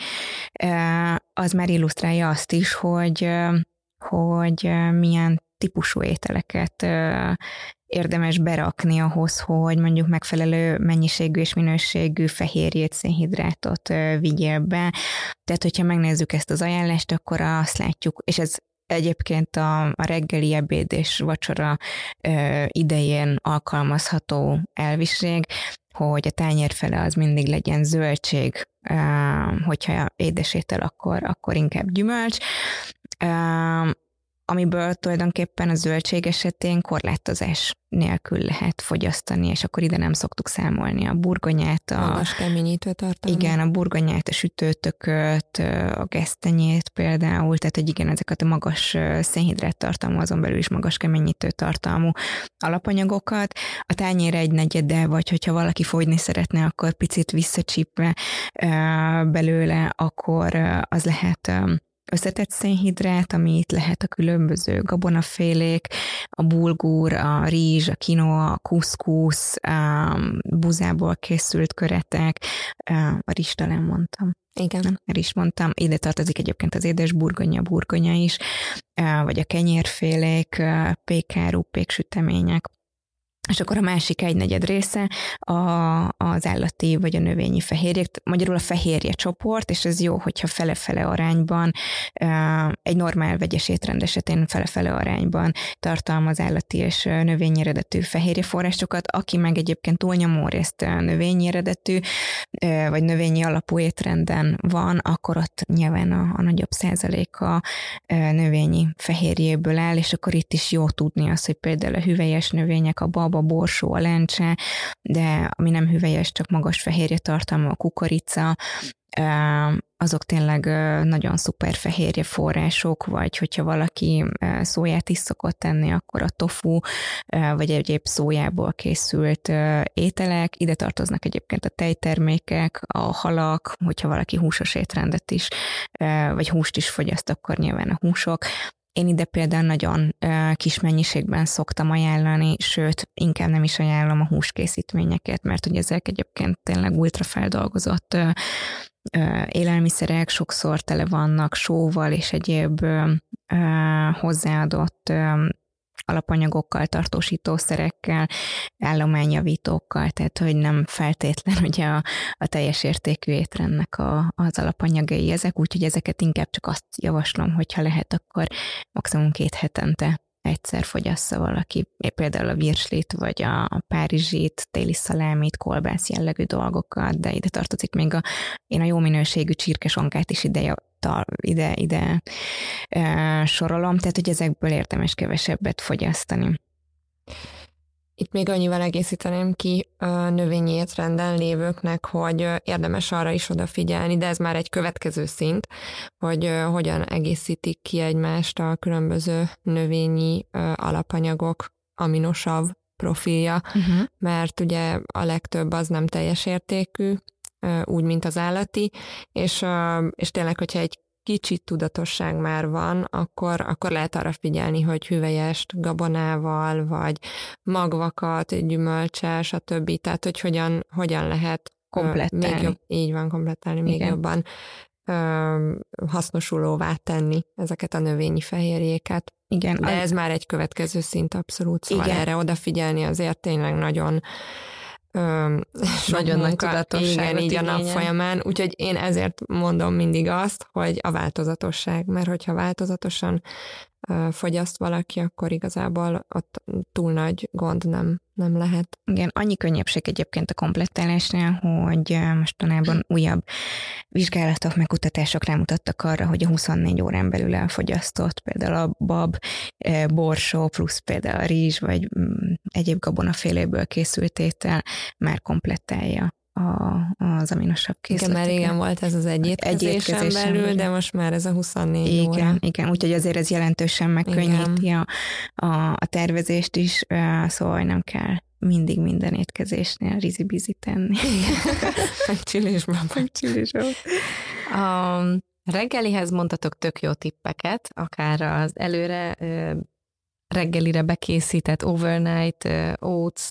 az már illusztrálja azt is, hogy, hogy milyen típusú ételeket érdemes berakni ahhoz, hogy mondjuk megfelelő mennyiségű és minőségű fehérjét, szénhidrátot vigyél be. Tehát, hogyha megnézzük ezt az ajánlást, akkor azt látjuk, és ez egyébként a, a reggeli ebéd és vacsora ö, idején alkalmazható elviség, hogy a tányér fele az mindig legyen zöldség, hogyha édesétel, akkor, akkor inkább gyümölcs. Amiből tulajdonképpen a zöldség esetén korlátozás nélkül lehet fogyasztani, és akkor ide nem szoktuk számolni a burgonyát, a, Magas keményítő tartalma. igen, a burgonyát, a sütőtököt, a gesztenyét például, tehát hogy igen, ezeket a magas szénhidrát tartalmú, azon belül is magas keményítő tartalmú alapanyagokat. A tányér egy negyede, vagy hogyha valaki fogyni szeretne, akkor picit visszacsípve belőle, akkor az lehet összetett szénhidrát, ami itt lehet a különböző gabonafélék, a bulgur, a rizs, a kinoa, a kuszkusz, a buzából készült köretek, a rizs talán mondtam. Igen. Nem, el is mondtam. Ide tartozik egyébként az édes burgonya, burgonya is, vagy a kenyérfélék, pékárú, péksütemények. És akkor a másik egynegyed része a, az állati vagy a növényi fehérjék, magyarul a fehérje csoport, és ez jó, hogyha fele-fele arányban, egy normál vegyes étrend esetén fele-fele arányban tartalmaz állati és növényi eredetű fehérje forrásokat, aki meg egyébként túlnyomó részt növényi eredetű, vagy növényi alapú étrenden van, akkor ott nyilván a, a nagyobb százaléka növényi fehérjéből áll, és akkor itt is jó tudni azt, hogy például a hüvelyes növények, a bab, a borsó, a lencse, de ami nem hüvelyes, csak magas fehérje tartalma, a kukorica, azok tényleg nagyon szuper fehérje források, vagy hogyha valaki szóját is szokott tenni, akkor a tofu, vagy egyéb szójából készült ételek, ide tartoznak egyébként a tejtermékek, a halak, hogyha valaki húsos étrendet is, vagy húst is fogyaszt, akkor nyilván a húsok, én ide például nagyon kis mennyiségben szoktam ajánlani, sőt, inkább nem is ajánlom a húskészítményeket, mert ugye ezek egyébként tényleg ultrafeldolgozott élelmiszerek, sokszor tele vannak sóval és egyéb hozzáadott alapanyagokkal, tartósítószerekkel, állományjavítókkal, tehát hogy nem feltétlen ugye a, a teljes értékű étrendnek a, az alapanyagai ezek, úgyhogy ezeket inkább csak azt javaslom, hogyha lehet, akkor maximum két hetente egyszer fogyassza valaki, például a virslit, vagy a párizsit, téli szalámit, kolbász jellegű dolgokat, de ide tartozik még a, én a jó minőségű csirkesonkát is ide, ide, ide e, sorolom, tehát hogy ezekből érdemes kevesebbet fogyasztani. Itt még annyival egészíteném ki a növényi étrenden lévőknek, hogy érdemes arra is odafigyelni, de ez már egy következő szint, hogy hogyan egészítik ki egymást a különböző növényi alapanyagok aminosav profilja, uh-huh. mert ugye a legtöbb az nem teljes értékű, úgy, mint az állati, és, és tényleg, hogyha egy kicsit tudatosság már van, akkor, akkor lehet arra figyelni, hogy hüvelyest gabonával, vagy magvakat, gyümölcsel, stb. Tehát, hogy hogyan, hogyan lehet komplettálni. Még jobb, így van, komplettálni Igen. még jobban ö, hasznosulóvá tenni ezeket a növényi fehérjéket. Igen. De ez már egy következő szint abszolút, szóval Igen. erre odafigyelni azért tényleg nagyon Öm, Nagyon nagy tudatosság. Igen, így a nap folyamán. Úgyhogy én ezért mondom mindig azt, hogy a változatosság, mert hogyha változatosan fogyaszt valaki, akkor igazából ott túl nagy gond nem, nem lehet. Igen, annyi könnyebbség egyébként a komplettálásnál, hogy mostanában újabb vizsgálatok, meg kutatások rámutattak arra, hogy a 24 órán belül elfogyasztott például a bab, borsó, plusz például a rizs, vagy mm, egyéb gabonaféléből készült étel már komplettálja a, az aminosabb készleteket. Igen, mert igen volt ez az egy étkezésen, egy belül, belül, de most már ez a 24 igen, óra. Igen, úgyhogy azért ez jelentősen megkönnyíti a, a, a tervezést is, szóval nem kell mindig minden étkezésnél rizibizi tenni. Megcsillésben. Megcsillésben. A reggelihez mondtatok tök jó tippeket, akár az előre reggelire bekészített overnight oats,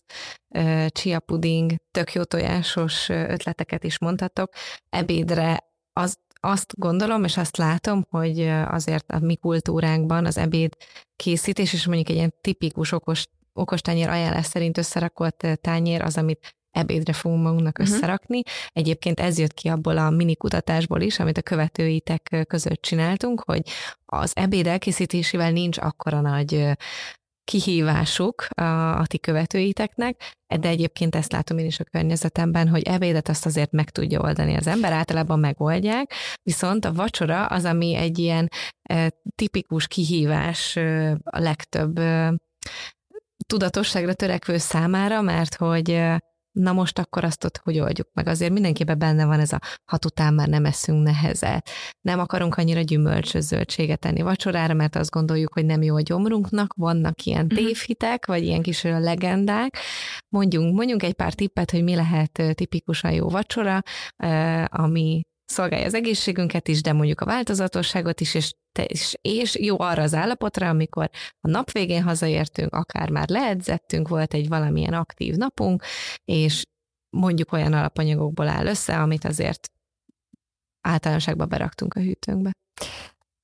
chia puding, tök jó tojásos ötleteket is mondhatok. Ebédre az, azt gondolom, és azt látom, hogy azért a mi kultúránkban az ebéd készítés, és mondjuk egy ilyen tipikus okos, okos tányér ajánlás szerint összerakott tányér az, amit ebédre fogunk magunknak uh-huh. összerakni. Egyébként ez jött ki abból a mini kutatásból is, amit a követőitek között csináltunk, hogy az ebéd elkészítésével nincs akkora nagy kihívásuk a, a ti követőiteknek, de egyébként ezt látom én is a környezetemben, hogy ebédet azt azért meg tudja oldani az ember, általában megoldják, viszont a vacsora az, ami egy ilyen e, tipikus kihívás e, a legtöbb e, tudatosságra törekvő számára, mert hogy na most akkor azt ott hogy oldjuk meg. Azért mindenképpen benne van ez a hat után már nem eszünk nehezet. Nem akarunk annyira gyümölcsös zöldséget tenni vacsorára, mert azt gondoljuk, hogy nem jó a gyomrunknak, vannak ilyen mhm. tévhitek, vagy ilyen kis legendák. Mondjunk, mondjunk egy pár tippet, hogy mi lehet tipikusan jó vacsora, ami szolgálja az egészségünket is, de mondjuk a változatosságot is, és, és, és jó arra az állapotra, amikor a nap végén hazaértünk, akár már leedzettünk, volt egy valamilyen aktív napunk, és mondjuk olyan alapanyagokból áll össze, amit azért általánosságban beraktunk a hűtőnkbe.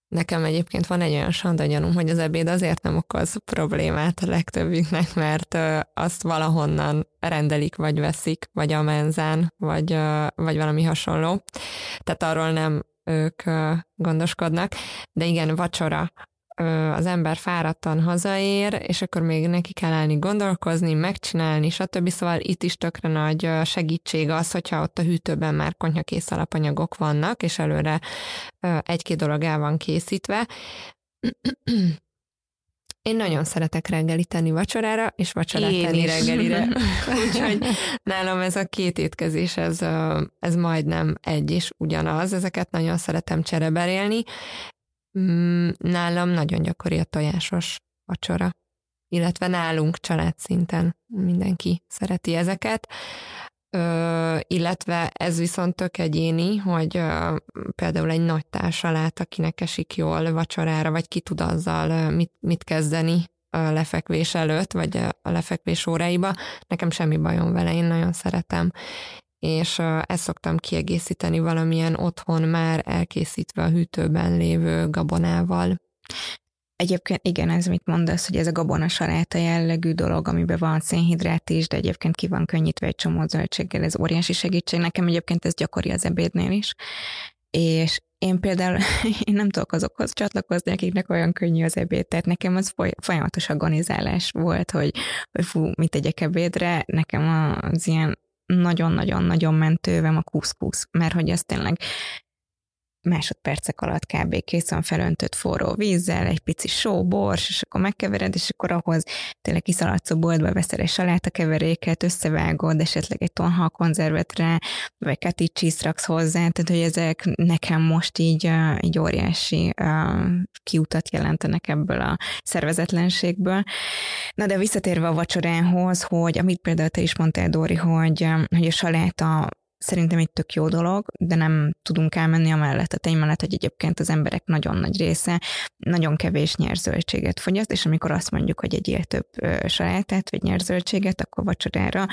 Nekem egyébként van egy olyan sandagyanum, hogy az ebéd azért nem okoz problémát a legtöbbünknek, mert azt valahonnan rendelik, vagy veszik, vagy a menzán, vagy, vagy valami hasonló. Tehát arról nem ők gondoskodnak. De igen, vacsora az ember fáradtan hazaér, és akkor még neki kell állni gondolkozni, megcsinálni, stb. Szóval itt is tökre nagy segítség az, hogyha ott a hűtőben már konyhakész alapanyagok vannak, és előre egy-két dolog el van készítve. Én nagyon szeretek reggeli tenni vacsorára, és vacsorát Én tenni is. reggelire. Úgyhogy nálam ez a két étkezés, ez, ez majdnem egy és ugyanaz. Ezeket nagyon szeretem csereberélni, nálam nagyon gyakori a tojásos vacsora, illetve nálunk családszinten mindenki szereti ezeket. Ö, illetve ez viszont tök egyéni, hogy ö, például egy nagy társalát, akinek esik jól vacsorára, vagy ki tud azzal mit, mit kezdeni a lefekvés előtt, vagy a lefekvés óráiba. Nekem semmi bajom vele, én nagyon szeretem és ezt szoktam kiegészíteni valamilyen otthon már elkészítve a hűtőben lévő gabonával. Egyébként igen, ez mit mondasz, hogy ez a gabona saláta jellegű dolog, amiben van szénhidrát is, de egyébként ki van könnyítve egy csomó zöldséggel, ez óriási segítség. Nekem egyébként ez gyakori az ebédnél is. És én például én nem tudok azokhoz csatlakozni, akiknek olyan könnyű az ebéd, tehát nekem az folyamatos agonizálás volt, hogy, hogy fú, mit tegyek ebédre, nekem az ilyen nagyon-nagyon-nagyon mentővem a kuszkusz, mert hogy ez tényleg másodpercek alatt kb. kész van felöntött forró vízzel, egy pici só, bors, és akkor megkevered, és akkor ahhoz tényleg kiszaladsz a boltba, veszel egy salátakeveréket, összevágod, esetleg egy tonhal konzervet rá, vagy cheese raksz hozzá, tehát hogy ezek nekem most így, így óriási kiutat jelentenek ebből a szervezetlenségből. Na de visszatérve a vacsorához, hogy amit például te is mondtál, Dóri, hogy, hogy a saláta szerintem egy tök jó dolog, de nem tudunk elmenni amellett a tény mellett, hogy egyébként az emberek nagyon nagy része nagyon kevés nyerzöldséget fogyaszt, és amikor azt mondjuk, hogy egyél több sajátát, vagy nyerzöldséget, akkor vacsorára,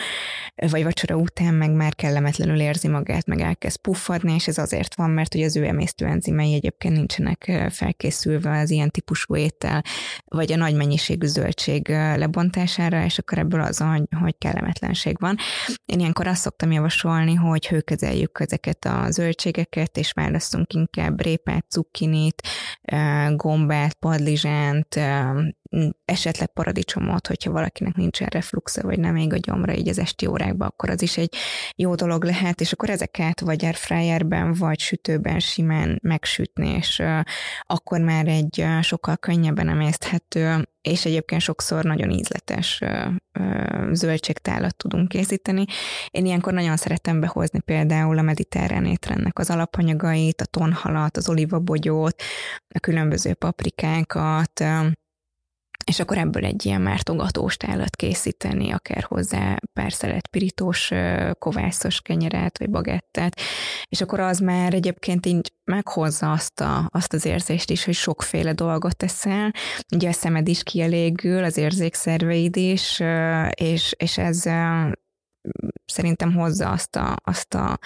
vagy vacsora után meg már kellemetlenül érzi magát, meg elkezd puffadni, és ez azért van, mert hogy az ő emésztőenzimei egyébként nincsenek felkészülve az ilyen típusú étel, vagy a nagy mennyiségű zöldség lebontására, és akkor ebből az, hogy kellemetlenség van. Én ilyenkor azt szoktam javasolni, hogy hogy hőkezeljük ezeket a zöldségeket, és választunk inkább répát, cukkinit, gombát, padlizsánt, esetleg paradicsomot, hogyha valakinek nincsen refluxa, vagy nem még a gyomra így az esti órákban, akkor az is egy jó dolog lehet, és akkor ezeket vagy airfryerben, vagy sütőben simán megsütni, és akkor már egy sokkal könnyebben emészthető, és egyébként sokszor nagyon ízletes zöldségtálat tudunk készíteni. Én ilyenkor nagyon szeretem behozni például a mediterrán étrendnek az alapanyagait, a tonhalat, az olivabogyót, a különböző paprikákat, és akkor ebből egy ilyen mártogatós tálat készíteni, akár hozzá pár szelet pirítós kovászos kenyeret, vagy bagettet, és akkor az már egyébként így meghozza azt, a, azt az érzést is, hogy sokféle dolgot teszel, ugye a szemed is kielégül, az érzékszerveid is, és, és ez szerintem hozza azt a, azt a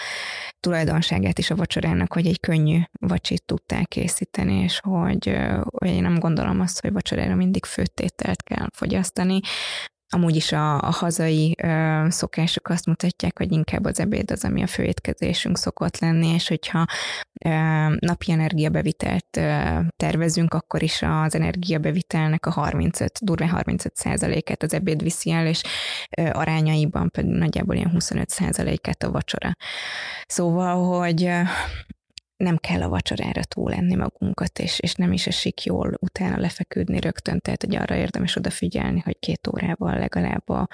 tulajdonságát is a vacsorának, hogy egy könnyű vacsit tudtál készíteni, és hogy, hogy én nem gondolom azt, hogy vacsorára mindig főtételt kell fogyasztani, amúgy is a, a hazai ö, szokások azt mutatják, hogy inkább az ebéd az, ami a főétkezésünk szokott lenni, és hogyha ö, napi energiabevitelt ö, tervezünk, akkor is az energiabevitelnek a 35, durva 35 százalékát az ebéd viszi el, és ö, arányaiban pedig nagyjából ilyen 25 százalékát a vacsora. Szóval, hogy nem kell a vacsorára túl lenni magunkat, és, és nem is esik jól utána lefeküdni rögtön, tehát hogy arra érdemes odafigyelni, hogy két órával legalább a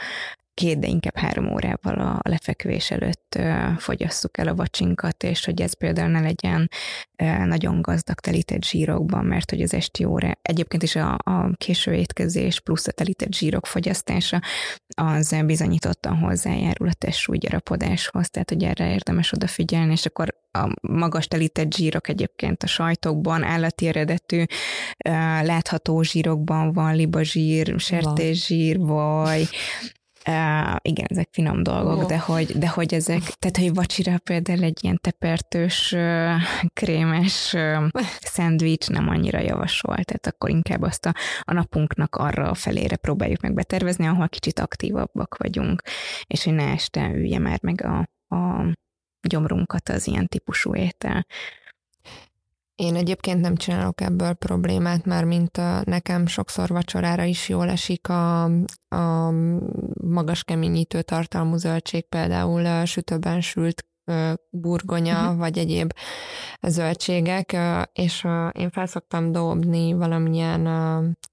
két, de inkább három órával a lefekvés előtt fogyasszuk el a vacsinkat, és hogy ez például ne legyen nagyon gazdag telített zsírokban, mert hogy az esti óra, egyébként is a, a késő étkezés plusz a telített zsírok fogyasztása, az bizonyítottan hozzájárul a testsúlygyarapodáshoz, tehát hogy erre érdemes odafigyelni, és akkor a magas telített zsírok egyébként a sajtokban, állati eredetű, látható zsírokban van libazsír, sertészsír, vaj, Uh, igen, ezek finom dolgok, oh. de, hogy, de hogy ezek, tehát hogy vacsira például egy ilyen tepertős, uh, krémes uh, szendvics nem annyira javasol, tehát akkor inkább azt a, a napunknak arra a felére próbáljuk meg betervezni, ahol kicsit aktívabbak vagyunk, és hogy ne este ülje már meg a, a gyomrunkat az ilyen típusú étel. Én egyébként nem csinálok ebből problémát, már mint a, nekem sokszor vacsorára is jól esik a, a magas keményítő tartalmú zöldség, például a sütőben sült burgonya, uh-huh. vagy egyéb zöldségek, és én felszoktam dobni valamilyen,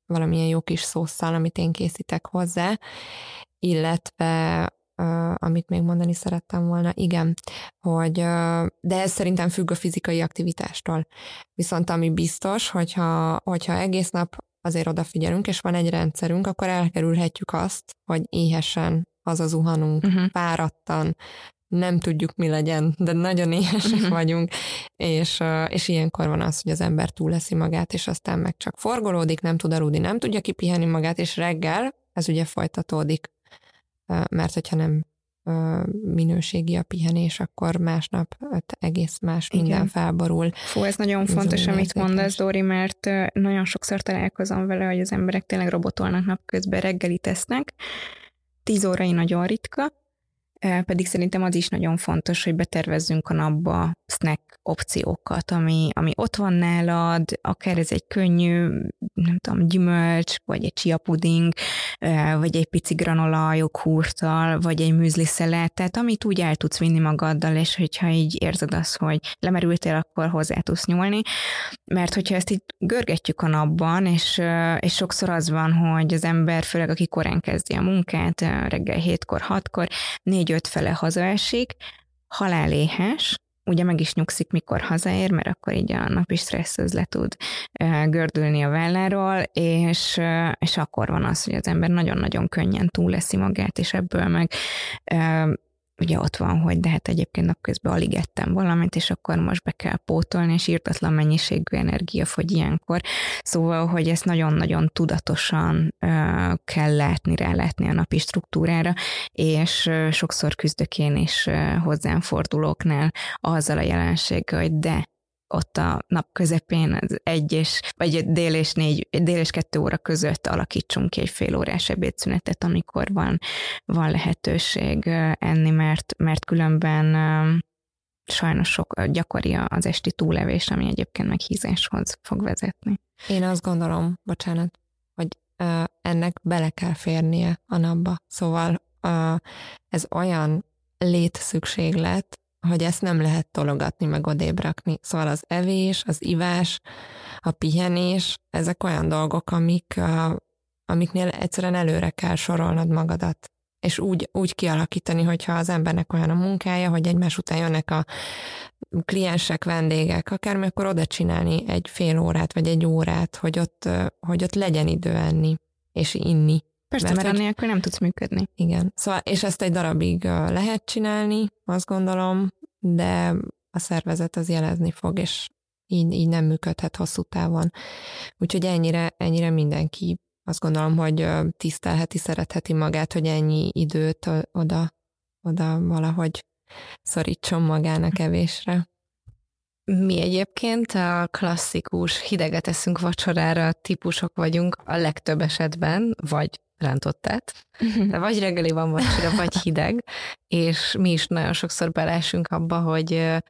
valamilyen jó kis szószal, amit én készítek hozzá, illetve amit még mondani szerettem volna, igen, hogy, de ez szerintem függ a fizikai aktivitástól. Viszont ami biztos, hogyha, hogyha egész nap azért odafigyelünk, és van egy rendszerünk, akkor elkerülhetjük azt, hogy éhesen az az zuhanunk, uh-huh. fáradtan, nem tudjuk, mi legyen, de nagyon éhesek uh-huh. vagyunk, és, és ilyenkor van az, hogy az ember túleszi magát, és aztán meg csak forgolódik, nem tud aludni, nem tudja kipihenni magát, és reggel ez ugye folytatódik mert hogyha nem minőségi a pihenés, akkor másnap egész más Igen. minden felborul. Fú, ez nagyon fontos, amit mondasz, Dori, mert nagyon sokszor találkozom vele, hogy az emberek tényleg robotolnak napközben, reggeli tesznek, tíz órai nagyon ritka, pedig szerintem az is nagyon fontos, hogy betervezzünk a napba snack opciókat, ami, ami ott van nálad, akár ez egy könnyű, nem tudom, gyümölcs, vagy egy chia puding, vagy egy pici granola joghurttal, vagy egy műzli szelet, tehát amit úgy el tudsz vinni magaddal, és hogyha így érzed azt, hogy lemerültél, akkor hozzá tudsz nyúlni, mert hogyha ezt így görgetjük a napban, és, és sokszor az van, hogy az ember, főleg aki korán kezdi a munkát, reggel 7-kor, 6-kor, 4 egy ötfele hazaesik, haláléhes, ugye meg is nyugszik, mikor hazaér, mert akkor így a napi stressz az le tud gördülni a válláról, és, és akkor van az, hogy az ember nagyon-nagyon könnyen túl leszi magát, és ebből meg ugye ott van, hogy de hát egyébként napközben alig ettem valamit, és akkor most be kell pótolni, és írtatlan mennyiségű energia fogy ilyenkor. Szóval, hogy ezt nagyon-nagyon tudatosan uh, kell látni, rálátni a napi struktúrára, és uh, sokszor küzdök én is uh, hozzám fordulóknál azzal a jelenséggel, hogy de ott a nap közepén az egy és, vagy dél és négy, dél és kettő óra között alakítsunk ki egy fél órás ebédszünetet, amikor van, van lehetőség enni, mert, mert különben sajnos sok gyakori az esti túlevés, ami egyébként meg hízáshoz fog vezetni. Én azt gondolom, bocsánat, hogy ennek bele kell férnie a napba. Szóval ez olyan létszükséglet, hogy ezt nem lehet tologatni, meg odébb rakni. Szóval az evés, az ivás, a pihenés, ezek olyan dolgok, amik, amiknél egyszerűen előre kell sorolnod magadat. És úgy, úgy kialakítani, hogyha az embernek olyan a munkája, hogy egymás után jönnek a kliensek, vendégek, akármi, akkor oda csinálni egy fél órát, vagy egy órát, hogy ott, hogy ott legyen idő enni és inni. Persze, mert, mert nélkül nem tudsz működni. Igen. Szóval, és ezt egy darabig lehet csinálni, azt gondolom, de a szervezet az jelezni fog, és így, így nem működhet hosszú távon. Úgyhogy ennyire, ennyire mindenki azt gondolom, hogy tisztelheti, szeretheti magát, hogy ennyi időt oda, oda valahogy szorítson magának evésre. Mi egyébként a klasszikus hideget eszünk vacsorára típusok vagyunk a legtöbb esetben, vagy rántottát. De vagy reggeli van vacsira, vagy hideg, és mi is nagyon sokszor belesünk abba, hogy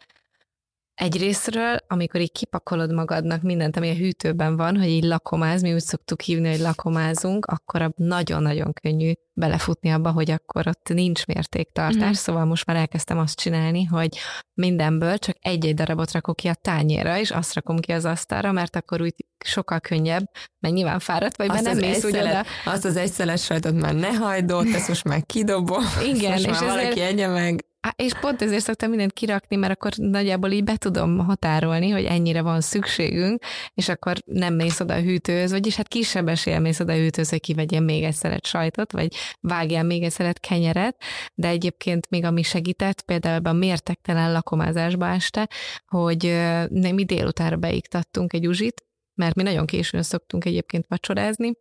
Egyrésztről, amikor így kipakolod magadnak mindent, ami a hűtőben van, hogy így lakomáz, mi úgy szoktuk hívni, hogy lakomázunk, akkor nagyon-nagyon könnyű belefutni abba, hogy akkor ott nincs mértéktartás, mm. szóval most már elkezdtem azt csinálni, hogy mindenből csak egy-egy darabot rakok ki a tányérra, és azt rakom ki az asztalra, mert akkor úgy sokkal könnyebb, mert nyilván fáradt vagy, mert nem mész úgy oda. Azt az egyszeles sajtot már ne hagyd ott, ezt most már kidobom. Igen, és és már valaki ezért... egye meg. Há, és pont ezért szoktam mindent kirakni, mert akkor nagyjából így be tudom határolni, hogy ennyire van szükségünk, és akkor nem mész oda a hűtőhöz, vagyis hát kisebb esélye mész oda a hűtőhöz, hogy kivegyél még egy szeret sajtot, vagy vágjál még egy szeret kenyeret, de egyébként még ami segített, például a mértektelen lakomázásba este, hogy mi délutára beiktattunk egy uzsit, mert mi nagyon későn szoktunk egyébként vacsorázni,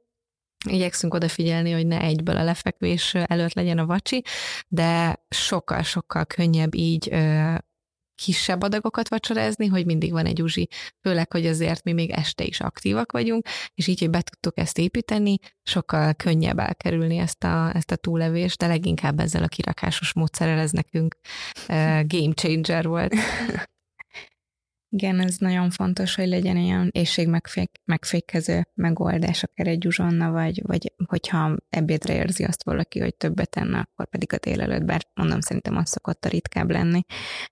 Igyekszünk odafigyelni, hogy ne egyből a lefekvés előtt legyen a vacsi, de sokkal-sokkal könnyebb így kisebb adagokat vacsorázni, hogy mindig van egy uzsi, főleg, hogy azért mi még este is aktívak vagyunk, és így, hogy be tudtuk ezt építeni, sokkal könnyebb elkerülni ezt a, ezt a túlevést, de leginkább ezzel a kirakásos módszerrel ez nekünk uh, game changer volt. Igen, ez nagyon fontos, hogy legyen ilyen éjség megfékező megoldás, akár egy uzsonna, vagy, vagy hogyha ebédre érzi azt valaki, hogy többet enne, akkor pedig a délelőtt, bár mondom, szerintem az szokott a ritkább lenni,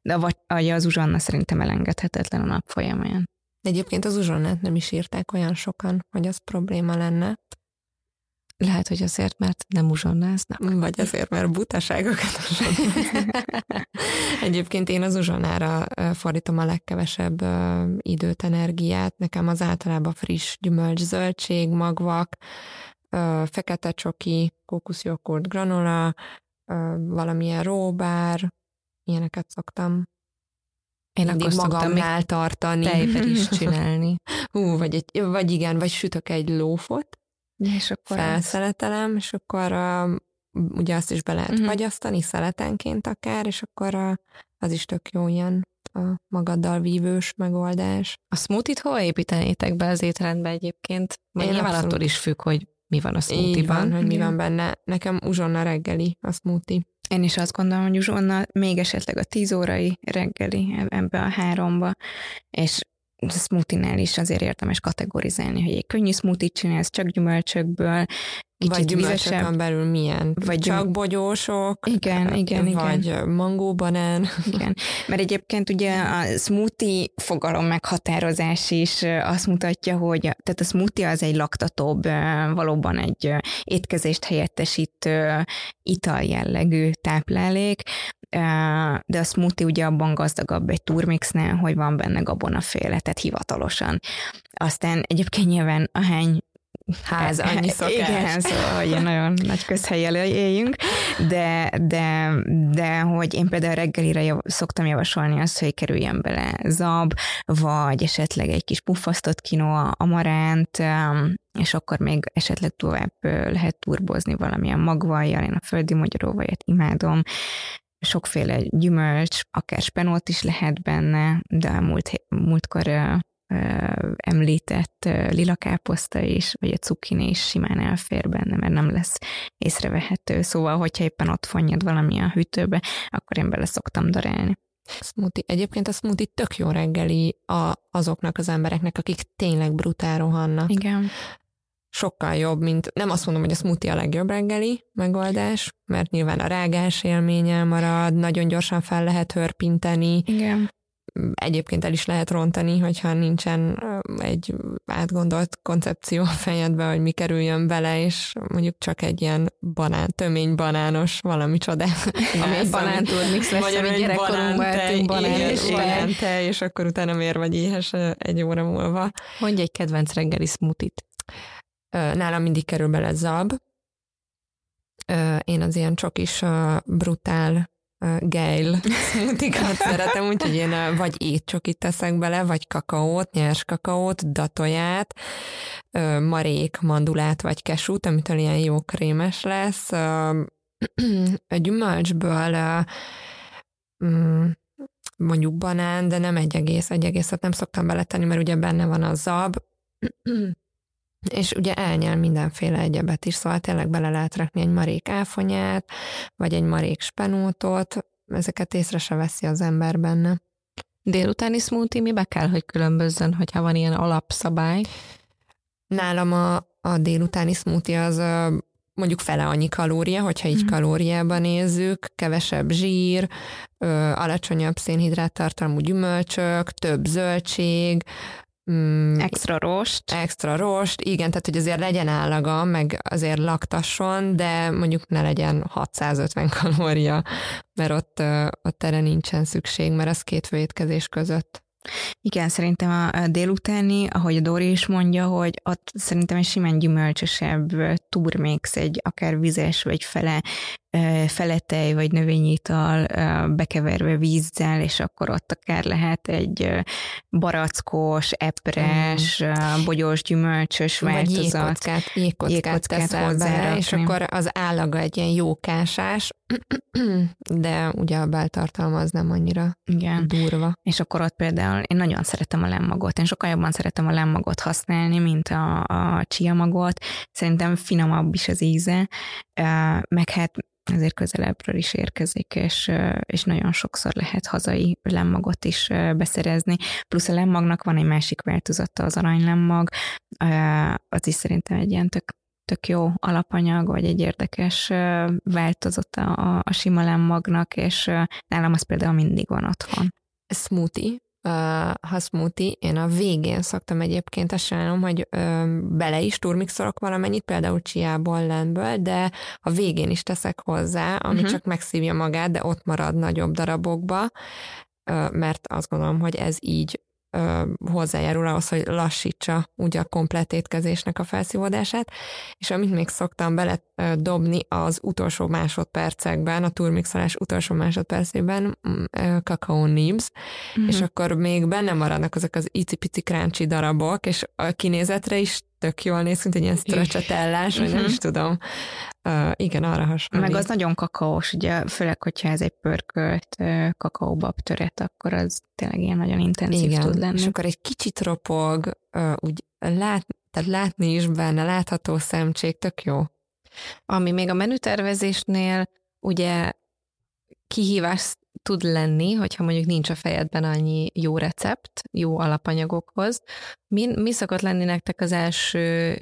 de vagy, az uzsonna szerintem elengedhetetlen a nap folyamán. Egyébként az uzsonnát nem is írták olyan sokan, hogy az probléma lenne. Lehet, hogy azért, mert nem uzsonnáznak. Vagy azért, mert butaságokat Egyébként én az uzsonára fordítom a legkevesebb időt, energiát. Nekem az általában friss gyümölcs, zöldség, magvak, fekete csoki, kókuszjoghurt, granola, valamilyen róbár, ilyeneket szoktam én akkor magamnál tartani. Tejben is csinálni. Hú, vagy, egy, vagy igen, vagy sütök egy lófot, és akkor felszeletelem, és akkor uh, ugye azt is be lehet uh-huh. fagyasztani szeletenként akár, és akkor uh, az is tök jó ilyen a magaddal vívős megoldás. A smoothie-t hol építenétek be az étrendbe egyébként? Én nyilván abszolút. attól is függ, hogy mi van a smoothie-ban. hogy mi van benne. Nekem uzsonna reggeli a smoothie. Én is azt gondolom, hogy uzsonna még esetleg a tíz órai reggeli ebbe a háromba, és smoothie-nál is azért érdemes kategorizálni, hogy egy könnyű smoothie csinálsz csak gyümölcsökből, kicsit vagy gyümölcsökön belül milyen? Vagy csak bogyósok? Igen, igen, Vagy igen. mangóbanán? Igen, mert egyébként ugye a smoothie fogalom meghatározás is azt mutatja, hogy tehát a smoothie az egy laktatóbb, valóban egy étkezést helyettesítő ital jellegű táplálék, de a smoothie ugye abban gazdagabb egy turmixnél, hogy van benne gabonaféle, tehát hivatalosan. Aztán egyébként nyilván ahány ház, annyi szokás. Igen, szóval, hogy nagyon nagy közhelyel éljünk, de, de, de hogy én például reggelire jav, szoktam javasolni azt, hogy kerüljön bele zab, vagy esetleg egy kis puffasztott kinoa, amaránt, és akkor még esetleg tovább lehet turbozni valamilyen magvajjal, én a földi magyaróvajat imádom, sokféle gyümölcs, akár spenót is lehet benne, de a múlt, múltkor említett lilakáposzta is, vagy a cukkini is simán elfér benne, mert nem lesz észrevehető. Szóval, hogyha éppen ott fonjad valami a hűtőbe, akkor én bele szoktam darálni. Smoothie. Egyébként a smoothie tök jó reggeli a, azoknak az embereknek, akik tényleg brutál rohannak. Igen. Sokkal jobb, mint nem azt mondom, hogy a smoothie a legjobb reggeli megoldás, mert nyilván a rágás élménye marad, nagyon gyorsan fel lehet hörpinteni. Igen egyébként el is lehet rontani, hogyha nincsen egy átgondolt koncepció a fejedbe, hogy mi kerüljön bele, és mondjuk csak egy ilyen banán, tömény banános valami csoda. Ami egy banán mix lesz, vagy egy banán, banán, és banán és akkor utána miért vagy éhes egy óra múlva. Mondj egy kedvenc reggeli smoothie-t. Nálam mindig kerül bele zab. Én az ilyen csokis brutál geil smoothikat szeretem, úgyhogy én vagy étcsokit teszek bele, vagy kakaót, nyers kakaót, datoját, marék, mandulát vagy kesút, amitől ilyen jó krémes lesz. A gyümölcsből mm, mondjuk banán, de nem egy egész, egy egészet nem szoktam beletenni, mert ugye benne van a zab, és ugye elnyel mindenféle egyebet is, szóval tényleg bele lehet rakni egy marék áfonyát, vagy egy marék spenótot, ezeket észre se veszi az ember benne. Délutáni smoothie mibe kell, hogy különbözzön, hogyha van ilyen alapszabály? Nálam a, a délutáni smoothie az mondjuk fele annyi kalória, hogyha így mm. kalóriában nézzük, kevesebb zsír, ö, alacsonyabb szénhidráttartalmú gyümölcsök, több zöldség, Mm, extra rost. Extra rost, igen, tehát hogy azért legyen állaga, meg azért laktasson, de mondjuk ne legyen 650 kalória, mert ott, ott erre nincsen szükség, mert az két főétkezés között igen, szerintem a délutáni, ahogy a Dori is mondja, hogy ott szerintem egy simán gyümölcsösebb turmix, egy akár vizes, vagy fele, feletej, vagy növényital bekeverve vízzel, és akkor ott akár lehet egy barackos, epres, mm. bogyós, gyümölcsös vagy változat. Jégkockát, jégkockát, jégkockát teszel bele, és akkor az állaga egy ilyen jókásás, de ugye a beltartalma az nem annyira Igen. durva. És akkor ott például én nagyon szeretem a lemmagot. Én sokkal jobban szeretem a lemmagot használni, mint a, a chia magot. Szerintem finomabb is az íze, meg hát ezért közelebbről is érkezik, és, és nagyon sokszor lehet hazai lemmagot is beszerezni. Plusz a lemmagnak van egy másik változata, az aranylemmag, az is szerintem egy ilyen tök tök jó alapanyag, vagy egy érdekes változata a, a sima lemmagnak, és nálam az például mindig van otthon. Smoothie, ha smoothie, én a végén szoktam egyébként azt csinálom, hogy bele is turmixolok valamennyit, például csiából, lentből, de a végén is teszek hozzá, ami uh-huh. csak megszívja magát, de ott marad nagyobb darabokba, mert azt gondolom, hogy ez így hozzájárul ahhoz, hogy lassítsa ugye a komplet étkezésnek a felszívódását, és amit még szoktam bele dobni az utolsó másodpercekben, a turmixolás utolsó másodpercében mm, kakaó nibs, mm-hmm. és akkor még benne maradnak azok az icipici kráncsi darabok, és a kinézetre is tök jól néz, mint egy ilyen stracciatellás, vagy nem mhm. is tudom. Uh, igen, arra hasonlít. Meg az nagyon kakaós, ugye, főleg, hogyha ez egy pörkölt kakaóbab töret, akkor az tényleg ilyen nagyon intenzív igen, tud lenni. és akkor egy kicsit ropog, uh, úgy lát, tehát látni is benne, látható szemcsék, tök jó. Ami még a menütervezésnél ugye kihívás tud lenni, hogyha mondjuk nincs a fejedben annyi jó recept, jó alapanyagokhoz. Mi, mi szokott lenni nektek az első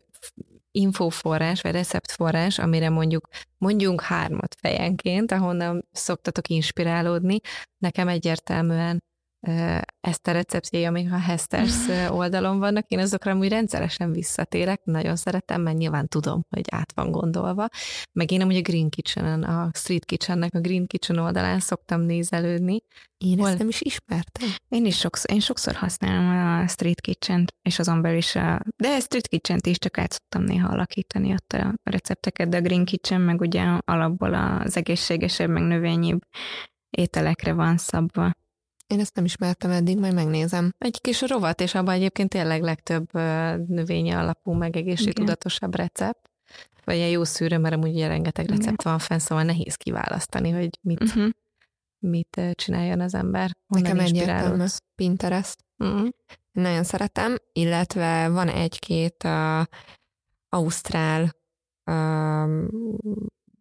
infóforrás, vagy receptforrás, amire mondjuk mondjunk hármat fejenként, ahonnan szoktatok inspirálódni. Nekem egyértelműen ezt a receptjei, amik a Hesters oldalon vannak, én azokra úgy rendszeresen visszatérek, nagyon szeretem, mert nyilván tudom, hogy át van gondolva. Meg én amúgy a Green Kitchen-en, a Street Kitchennek a Green Kitchen oldalán szoktam nézelődni. Én Hol... ezt nem is ismertem. Én is sokszor, én sokszor használom a Street Kitchen-t, és azon belül is, a, de a Street Kitchen-t is csak át szoktam néha alakítani ott a recepteket, de a Green Kitchen meg ugye alapból az egészségesebb, meg növényibb ételekre van szabva. Én ezt nem ismertem eddig, majd megnézem. Egy kis rovat, és abban egyébként tényleg legtöbb növényi alapú, meg egészségtudatosabb recept. Vagy egy jó szűrő, mert amúgy ugye rengeteg recept van fenn, szóval nehéz kiválasztani, hogy mit, uh-huh. mit csináljon az ember. Nekem egyértelmű Pinterest. Uh-huh. Nagyon szeretem, illetve van egy-két uh, ausztrál uh,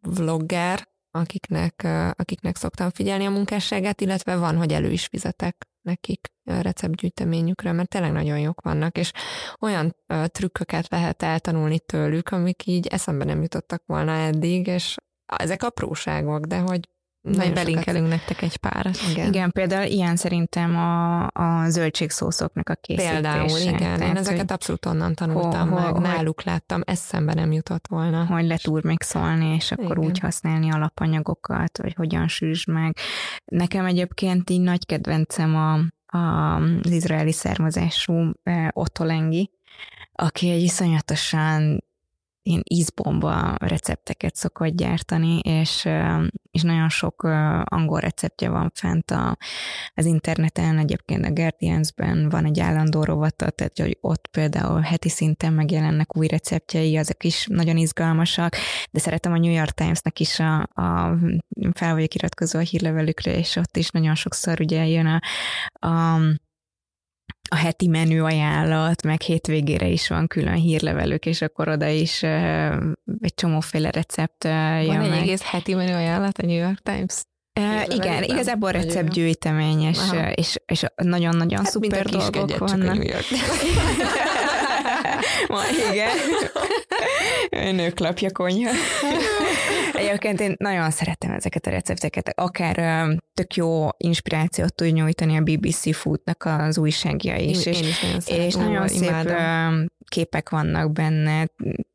vlogger, akiknek, akiknek szoktam figyelni a munkásságát, illetve van, hogy elő is fizetek nekik receptgyűjteményükre, mert tényleg nagyon jók vannak, és olyan trükköket lehet eltanulni tőlük, amik így eszembe nem jutottak volna eddig, és ezek apróságok, de hogy majd belinkelünk nektek egy pár. Igen. igen, például ilyen szerintem a, a zöldségszószoknak a készítése. Például, igen. Tehát, Én ezeket abszolút onnan tanultam ho, ho, meg, náluk láttam, eszembe nem jutott volna. Hogy leturmixolni, és akkor igen. úgy használni alapanyagokat, vagy hogyan sűrűsd meg. Nekem egyébként így nagy kedvencem a, a, az izraeli származású eh, Otolengi, aki egy iszonyatosan ilyen ízbomba recepteket szokott gyártani, és, és nagyon sok angol receptje van fent a, az interneten, egyébként a Guardiansben van egy állandó rovata, tehát hogy ott például heti szinten megjelennek új receptjei, azok is nagyon izgalmasak, de szeretem a New York Timesnek is a, a fel vagyok iratkozó a hírlevelükre, és ott is nagyon sokszor ugye jön a, a a heti menü ajánlat, meg hétvégére is van külön hírlevelük, és akkor oda is egy csomóféle recept jön Van egy meg. egész heti menü ajánlat a New York Times? Uh, igen, igazából receptgyűjtemény, és, és, és nagyon-nagyon hát, szuper dolgok vannak. Ma, igen. Nőklapja konyha. Egyébként én nagyon szeretem ezeket a recepteket, akár tök jó inspirációt tud nyújtani a BBC Foodnak az újságja is. Én, és, én is nagyon szeretem, és nagyon szép imádom. képek vannak benne,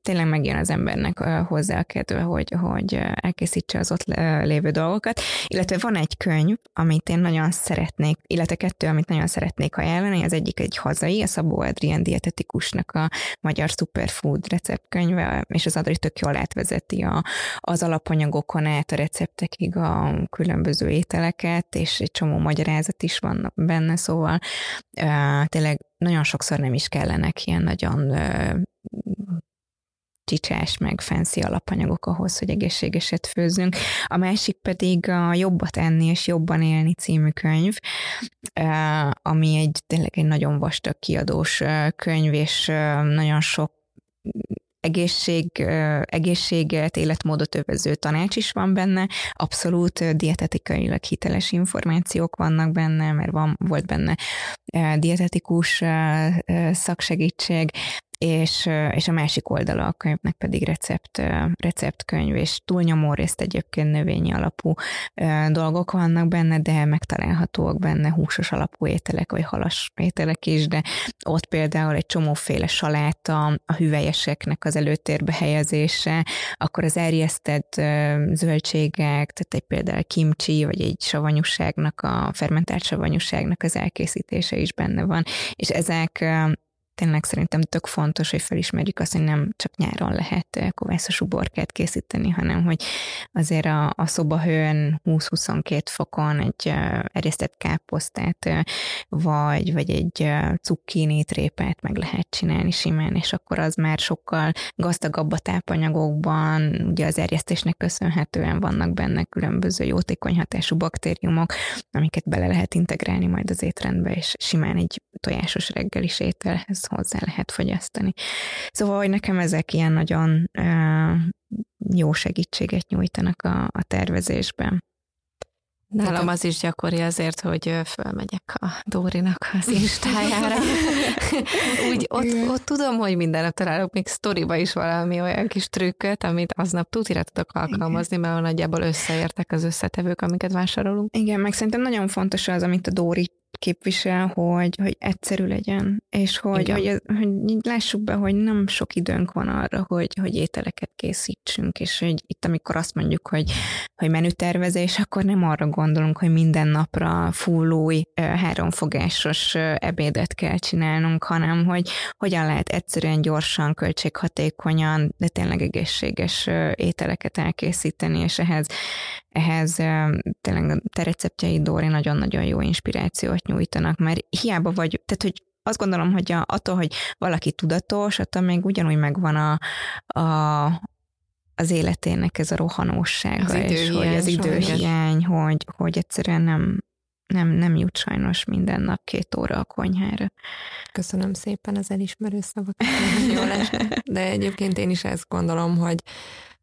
tényleg megjön az embernek hozzá a kedve, hogy, hogy elkészítse az ott lévő dolgokat. Illetve van egy könyv, amit én nagyon szeretnék, illetve kettő, amit nagyon szeretnék ajánlani. Az egyik egy hazai, a Szabó Adrián dietetikusnak a magyar superfood receptkönyve, és az Adri tök jól átvezeti a, az alapanyagokon át a receptekig a különböző ételeket, és egy csomó magyarázat is van benne, szóval uh, tényleg nagyon sokszor nem is kellenek ilyen nagyon uh, csicsás, meg fancy alapanyagok ahhoz, hogy egészségeset főzzünk. A másik pedig a Jobbat enni és jobban élni című könyv, ami egy tényleg egy nagyon vastag kiadós könyv, és nagyon sok egészség, egészséget, életmódot övező tanács is van benne, abszolút dietetikailag hiteles információk vannak benne, mert van, volt benne dietetikus szaksegítség, és, és a másik oldala a könyvnek pedig recept, receptkönyv, és túlnyomó részt egyébként növényi alapú dolgok vannak benne, de megtalálhatóak benne húsos alapú ételek, vagy halas ételek is, de ott például egy csomóféle saláta, a hüvelyeseknek az előtérbe helyezése, akkor az erjesztett zöldségek, tehát egy például kimcsi, vagy egy savanyúságnak, a fermentált savanyúságnak az elkészítése is benne van, és ezek tényleg szerintem tök fontos, hogy felismerjük azt, hogy nem csak nyáron lehet eh, kovászos uborkát készíteni, hanem hogy azért a, a szobahőn 20-22 fokon egy eh, erjesztett káposztát, eh, vagy, vagy egy cukkini trépát meg lehet csinálni simán, és akkor az már sokkal gazdagabb a tápanyagokban, ugye az erjesztésnek köszönhetően vannak benne különböző jótékony hatású baktériumok, amiket bele lehet integrálni majd az étrendbe, és simán egy tojásos reggelis ételhez hozzá lehet fogyasztani. Szóval, hogy nekem ezek ilyen nagyon jó segítséget nyújtanak a, a tervezésben. Nálam az is gyakori azért, hogy fölmegyek a Dórinak az instájára. Úgy ott, ott tudom, hogy minden nap találok még sztoriba is valami olyan kis trükköt, amit aznap tutira tudok alkalmazni, mert nagyjából összeértek az összetevők, amiket vásárolunk. Igen, meg szerintem nagyon fontos az, amit a Dóri képvisel, hogy, hogy egyszerű legyen, és hogy, hogy, hogy lássuk be, hogy nem sok időnk van arra, hogy, hogy ételeket készítsünk, és hogy itt, amikor azt mondjuk, hogy, hogy menütervezés, akkor nem arra gondolunk, hogy minden napra full új háromfogásos ebédet kell csinálnunk, hanem hogy hogyan lehet egyszerűen, gyorsan, költséghatékonyan, de tényleg egészséges ételeket elkészíteni, és ehhez ehhez tényleg a te receptjei Dóri nagyon-nagyon jó inspirációt nyújtanak, mert hiába vagy, tehát hogy azt gondolom, hogy a, attól, hogy valaki tudatos, attól még ugyanúgy megvan a, a, az életének ez a rohanósága, az és hogy az időhiány, hogy, hogy egyszerűen nem, nem, nem jut sajnos minden nap két óra a konyhára. Köszönöm szépen az elismerő szavakat, jól De egyébként én is ezt gondolom, hogy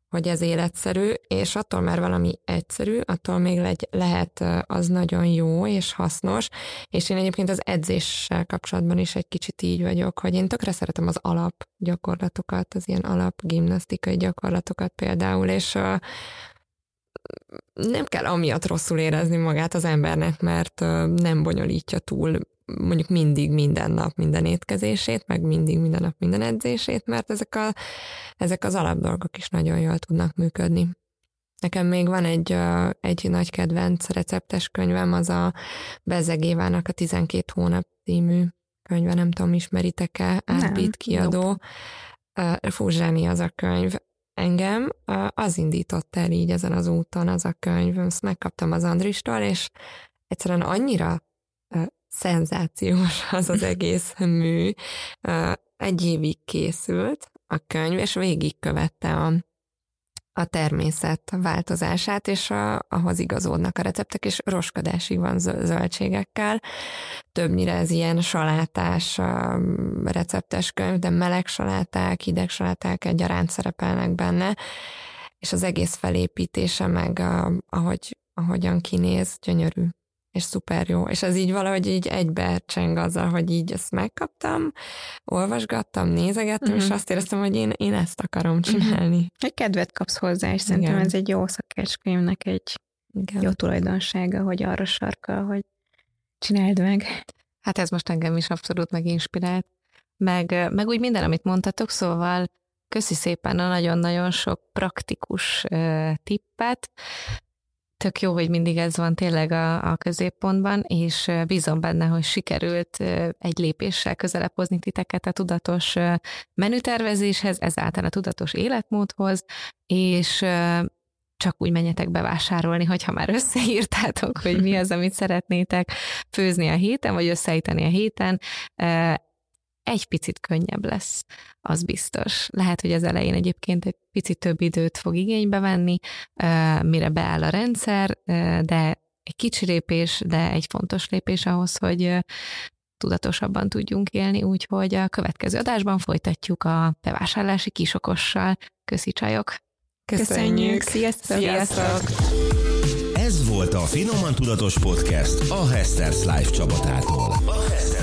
hogy ez életszerű, és attól, mert valami egyszerű, attól még legy, lehet az nagyon jó és hasznos, és én egyébként az edzéssel kapcsolatban is egy kicsit így vagyok, hogy én tökre szeretem az alap gyakorlatokat, az ilyen alap gimnasztikai gyakorlatokat például, és nem kell amiatt rosszul érezni magát az embernek, mert nem bonyolítja túl mondjuk mindig minden nap minden étkezését, meg mindig minden nap minden edzését, mert ezek, a, ezek az alapdolgok is nagyon jól tudnak működni. Nekem még van egy, egy nagy kedvenc receptes könyvem, az a Bezegévának a 12 hónap című könyve, nem tudom, ismeritek-e, Átbít kiadó. Nope. Fú, zseni az a könyv. Engem az indított el így ezen az úton az a könyv, ezt megkaptam az Andristól, és egyszerűen annyira szenzációs az az egész mű. Egy évig készült a könyv, és végigkövette a, a természet változását, és a, ahhoz igazodnak a receptek, és roskadásig van zöldségekkel. Többnyire ez ilyen salátás receptes könyv, de meleg saláták, hideg saláták egyaránt szerepelnek benne, és az egész felépítése meg a, ahogy, ahogyan kinéz, gyönyörű és szuper jó. És ez így valahogy így egybe cseng azzal, hogy így ezt megkaptam, olvasgattam, nézegettem, uh-huh. és mhm. azt éreztem, hogy én, én ezt akarom mhm. csinálni. Uh-huh. Egy kedvet kapsz hozzá, és szerintem Igen. ez egy jó szakácskönyvnek egy Igen. jó tulajdonsága, hogy arra sarkal, hogy csináld meg. Hát ez most engem is abszolút meginspirált. Meg, meg úgy minden, amit mondtatok, szóval köszi szépen a nagyon-nagyon sok praktikus tippet, tök jó, hogy mindig ez van tényleg a, a középpontban, és bízom benne, hogy sikerült egy lépéssel közelebb hozni titeket a tudatos menütervezéshez, ezáltal a tudatos életmódhoz, és csak úgy menjetek bevásárolni, hogyha már összeírtátok, hogy mi az, amit szeretnétek főzni a héten, vagy összeíteni a héten egy picit könnyebb lesz, az biztos. Lehet, hogy az elején egyébként egy picit több időt fog igénybe venni, mire beáll a rendszer, de egy kicsi lépés, de egy fontos lépés ahhoz, hogy tudatosabban tudjunk élni, úgyhogy a következő adásban folytatjuk a bevásárlási kisokossal. Köszi csajok! Köszönjük! Sziasztok! Sziasztok! Ez volt a Finoman Tudatos Podcast a Hester's Life csapatától. A Hester's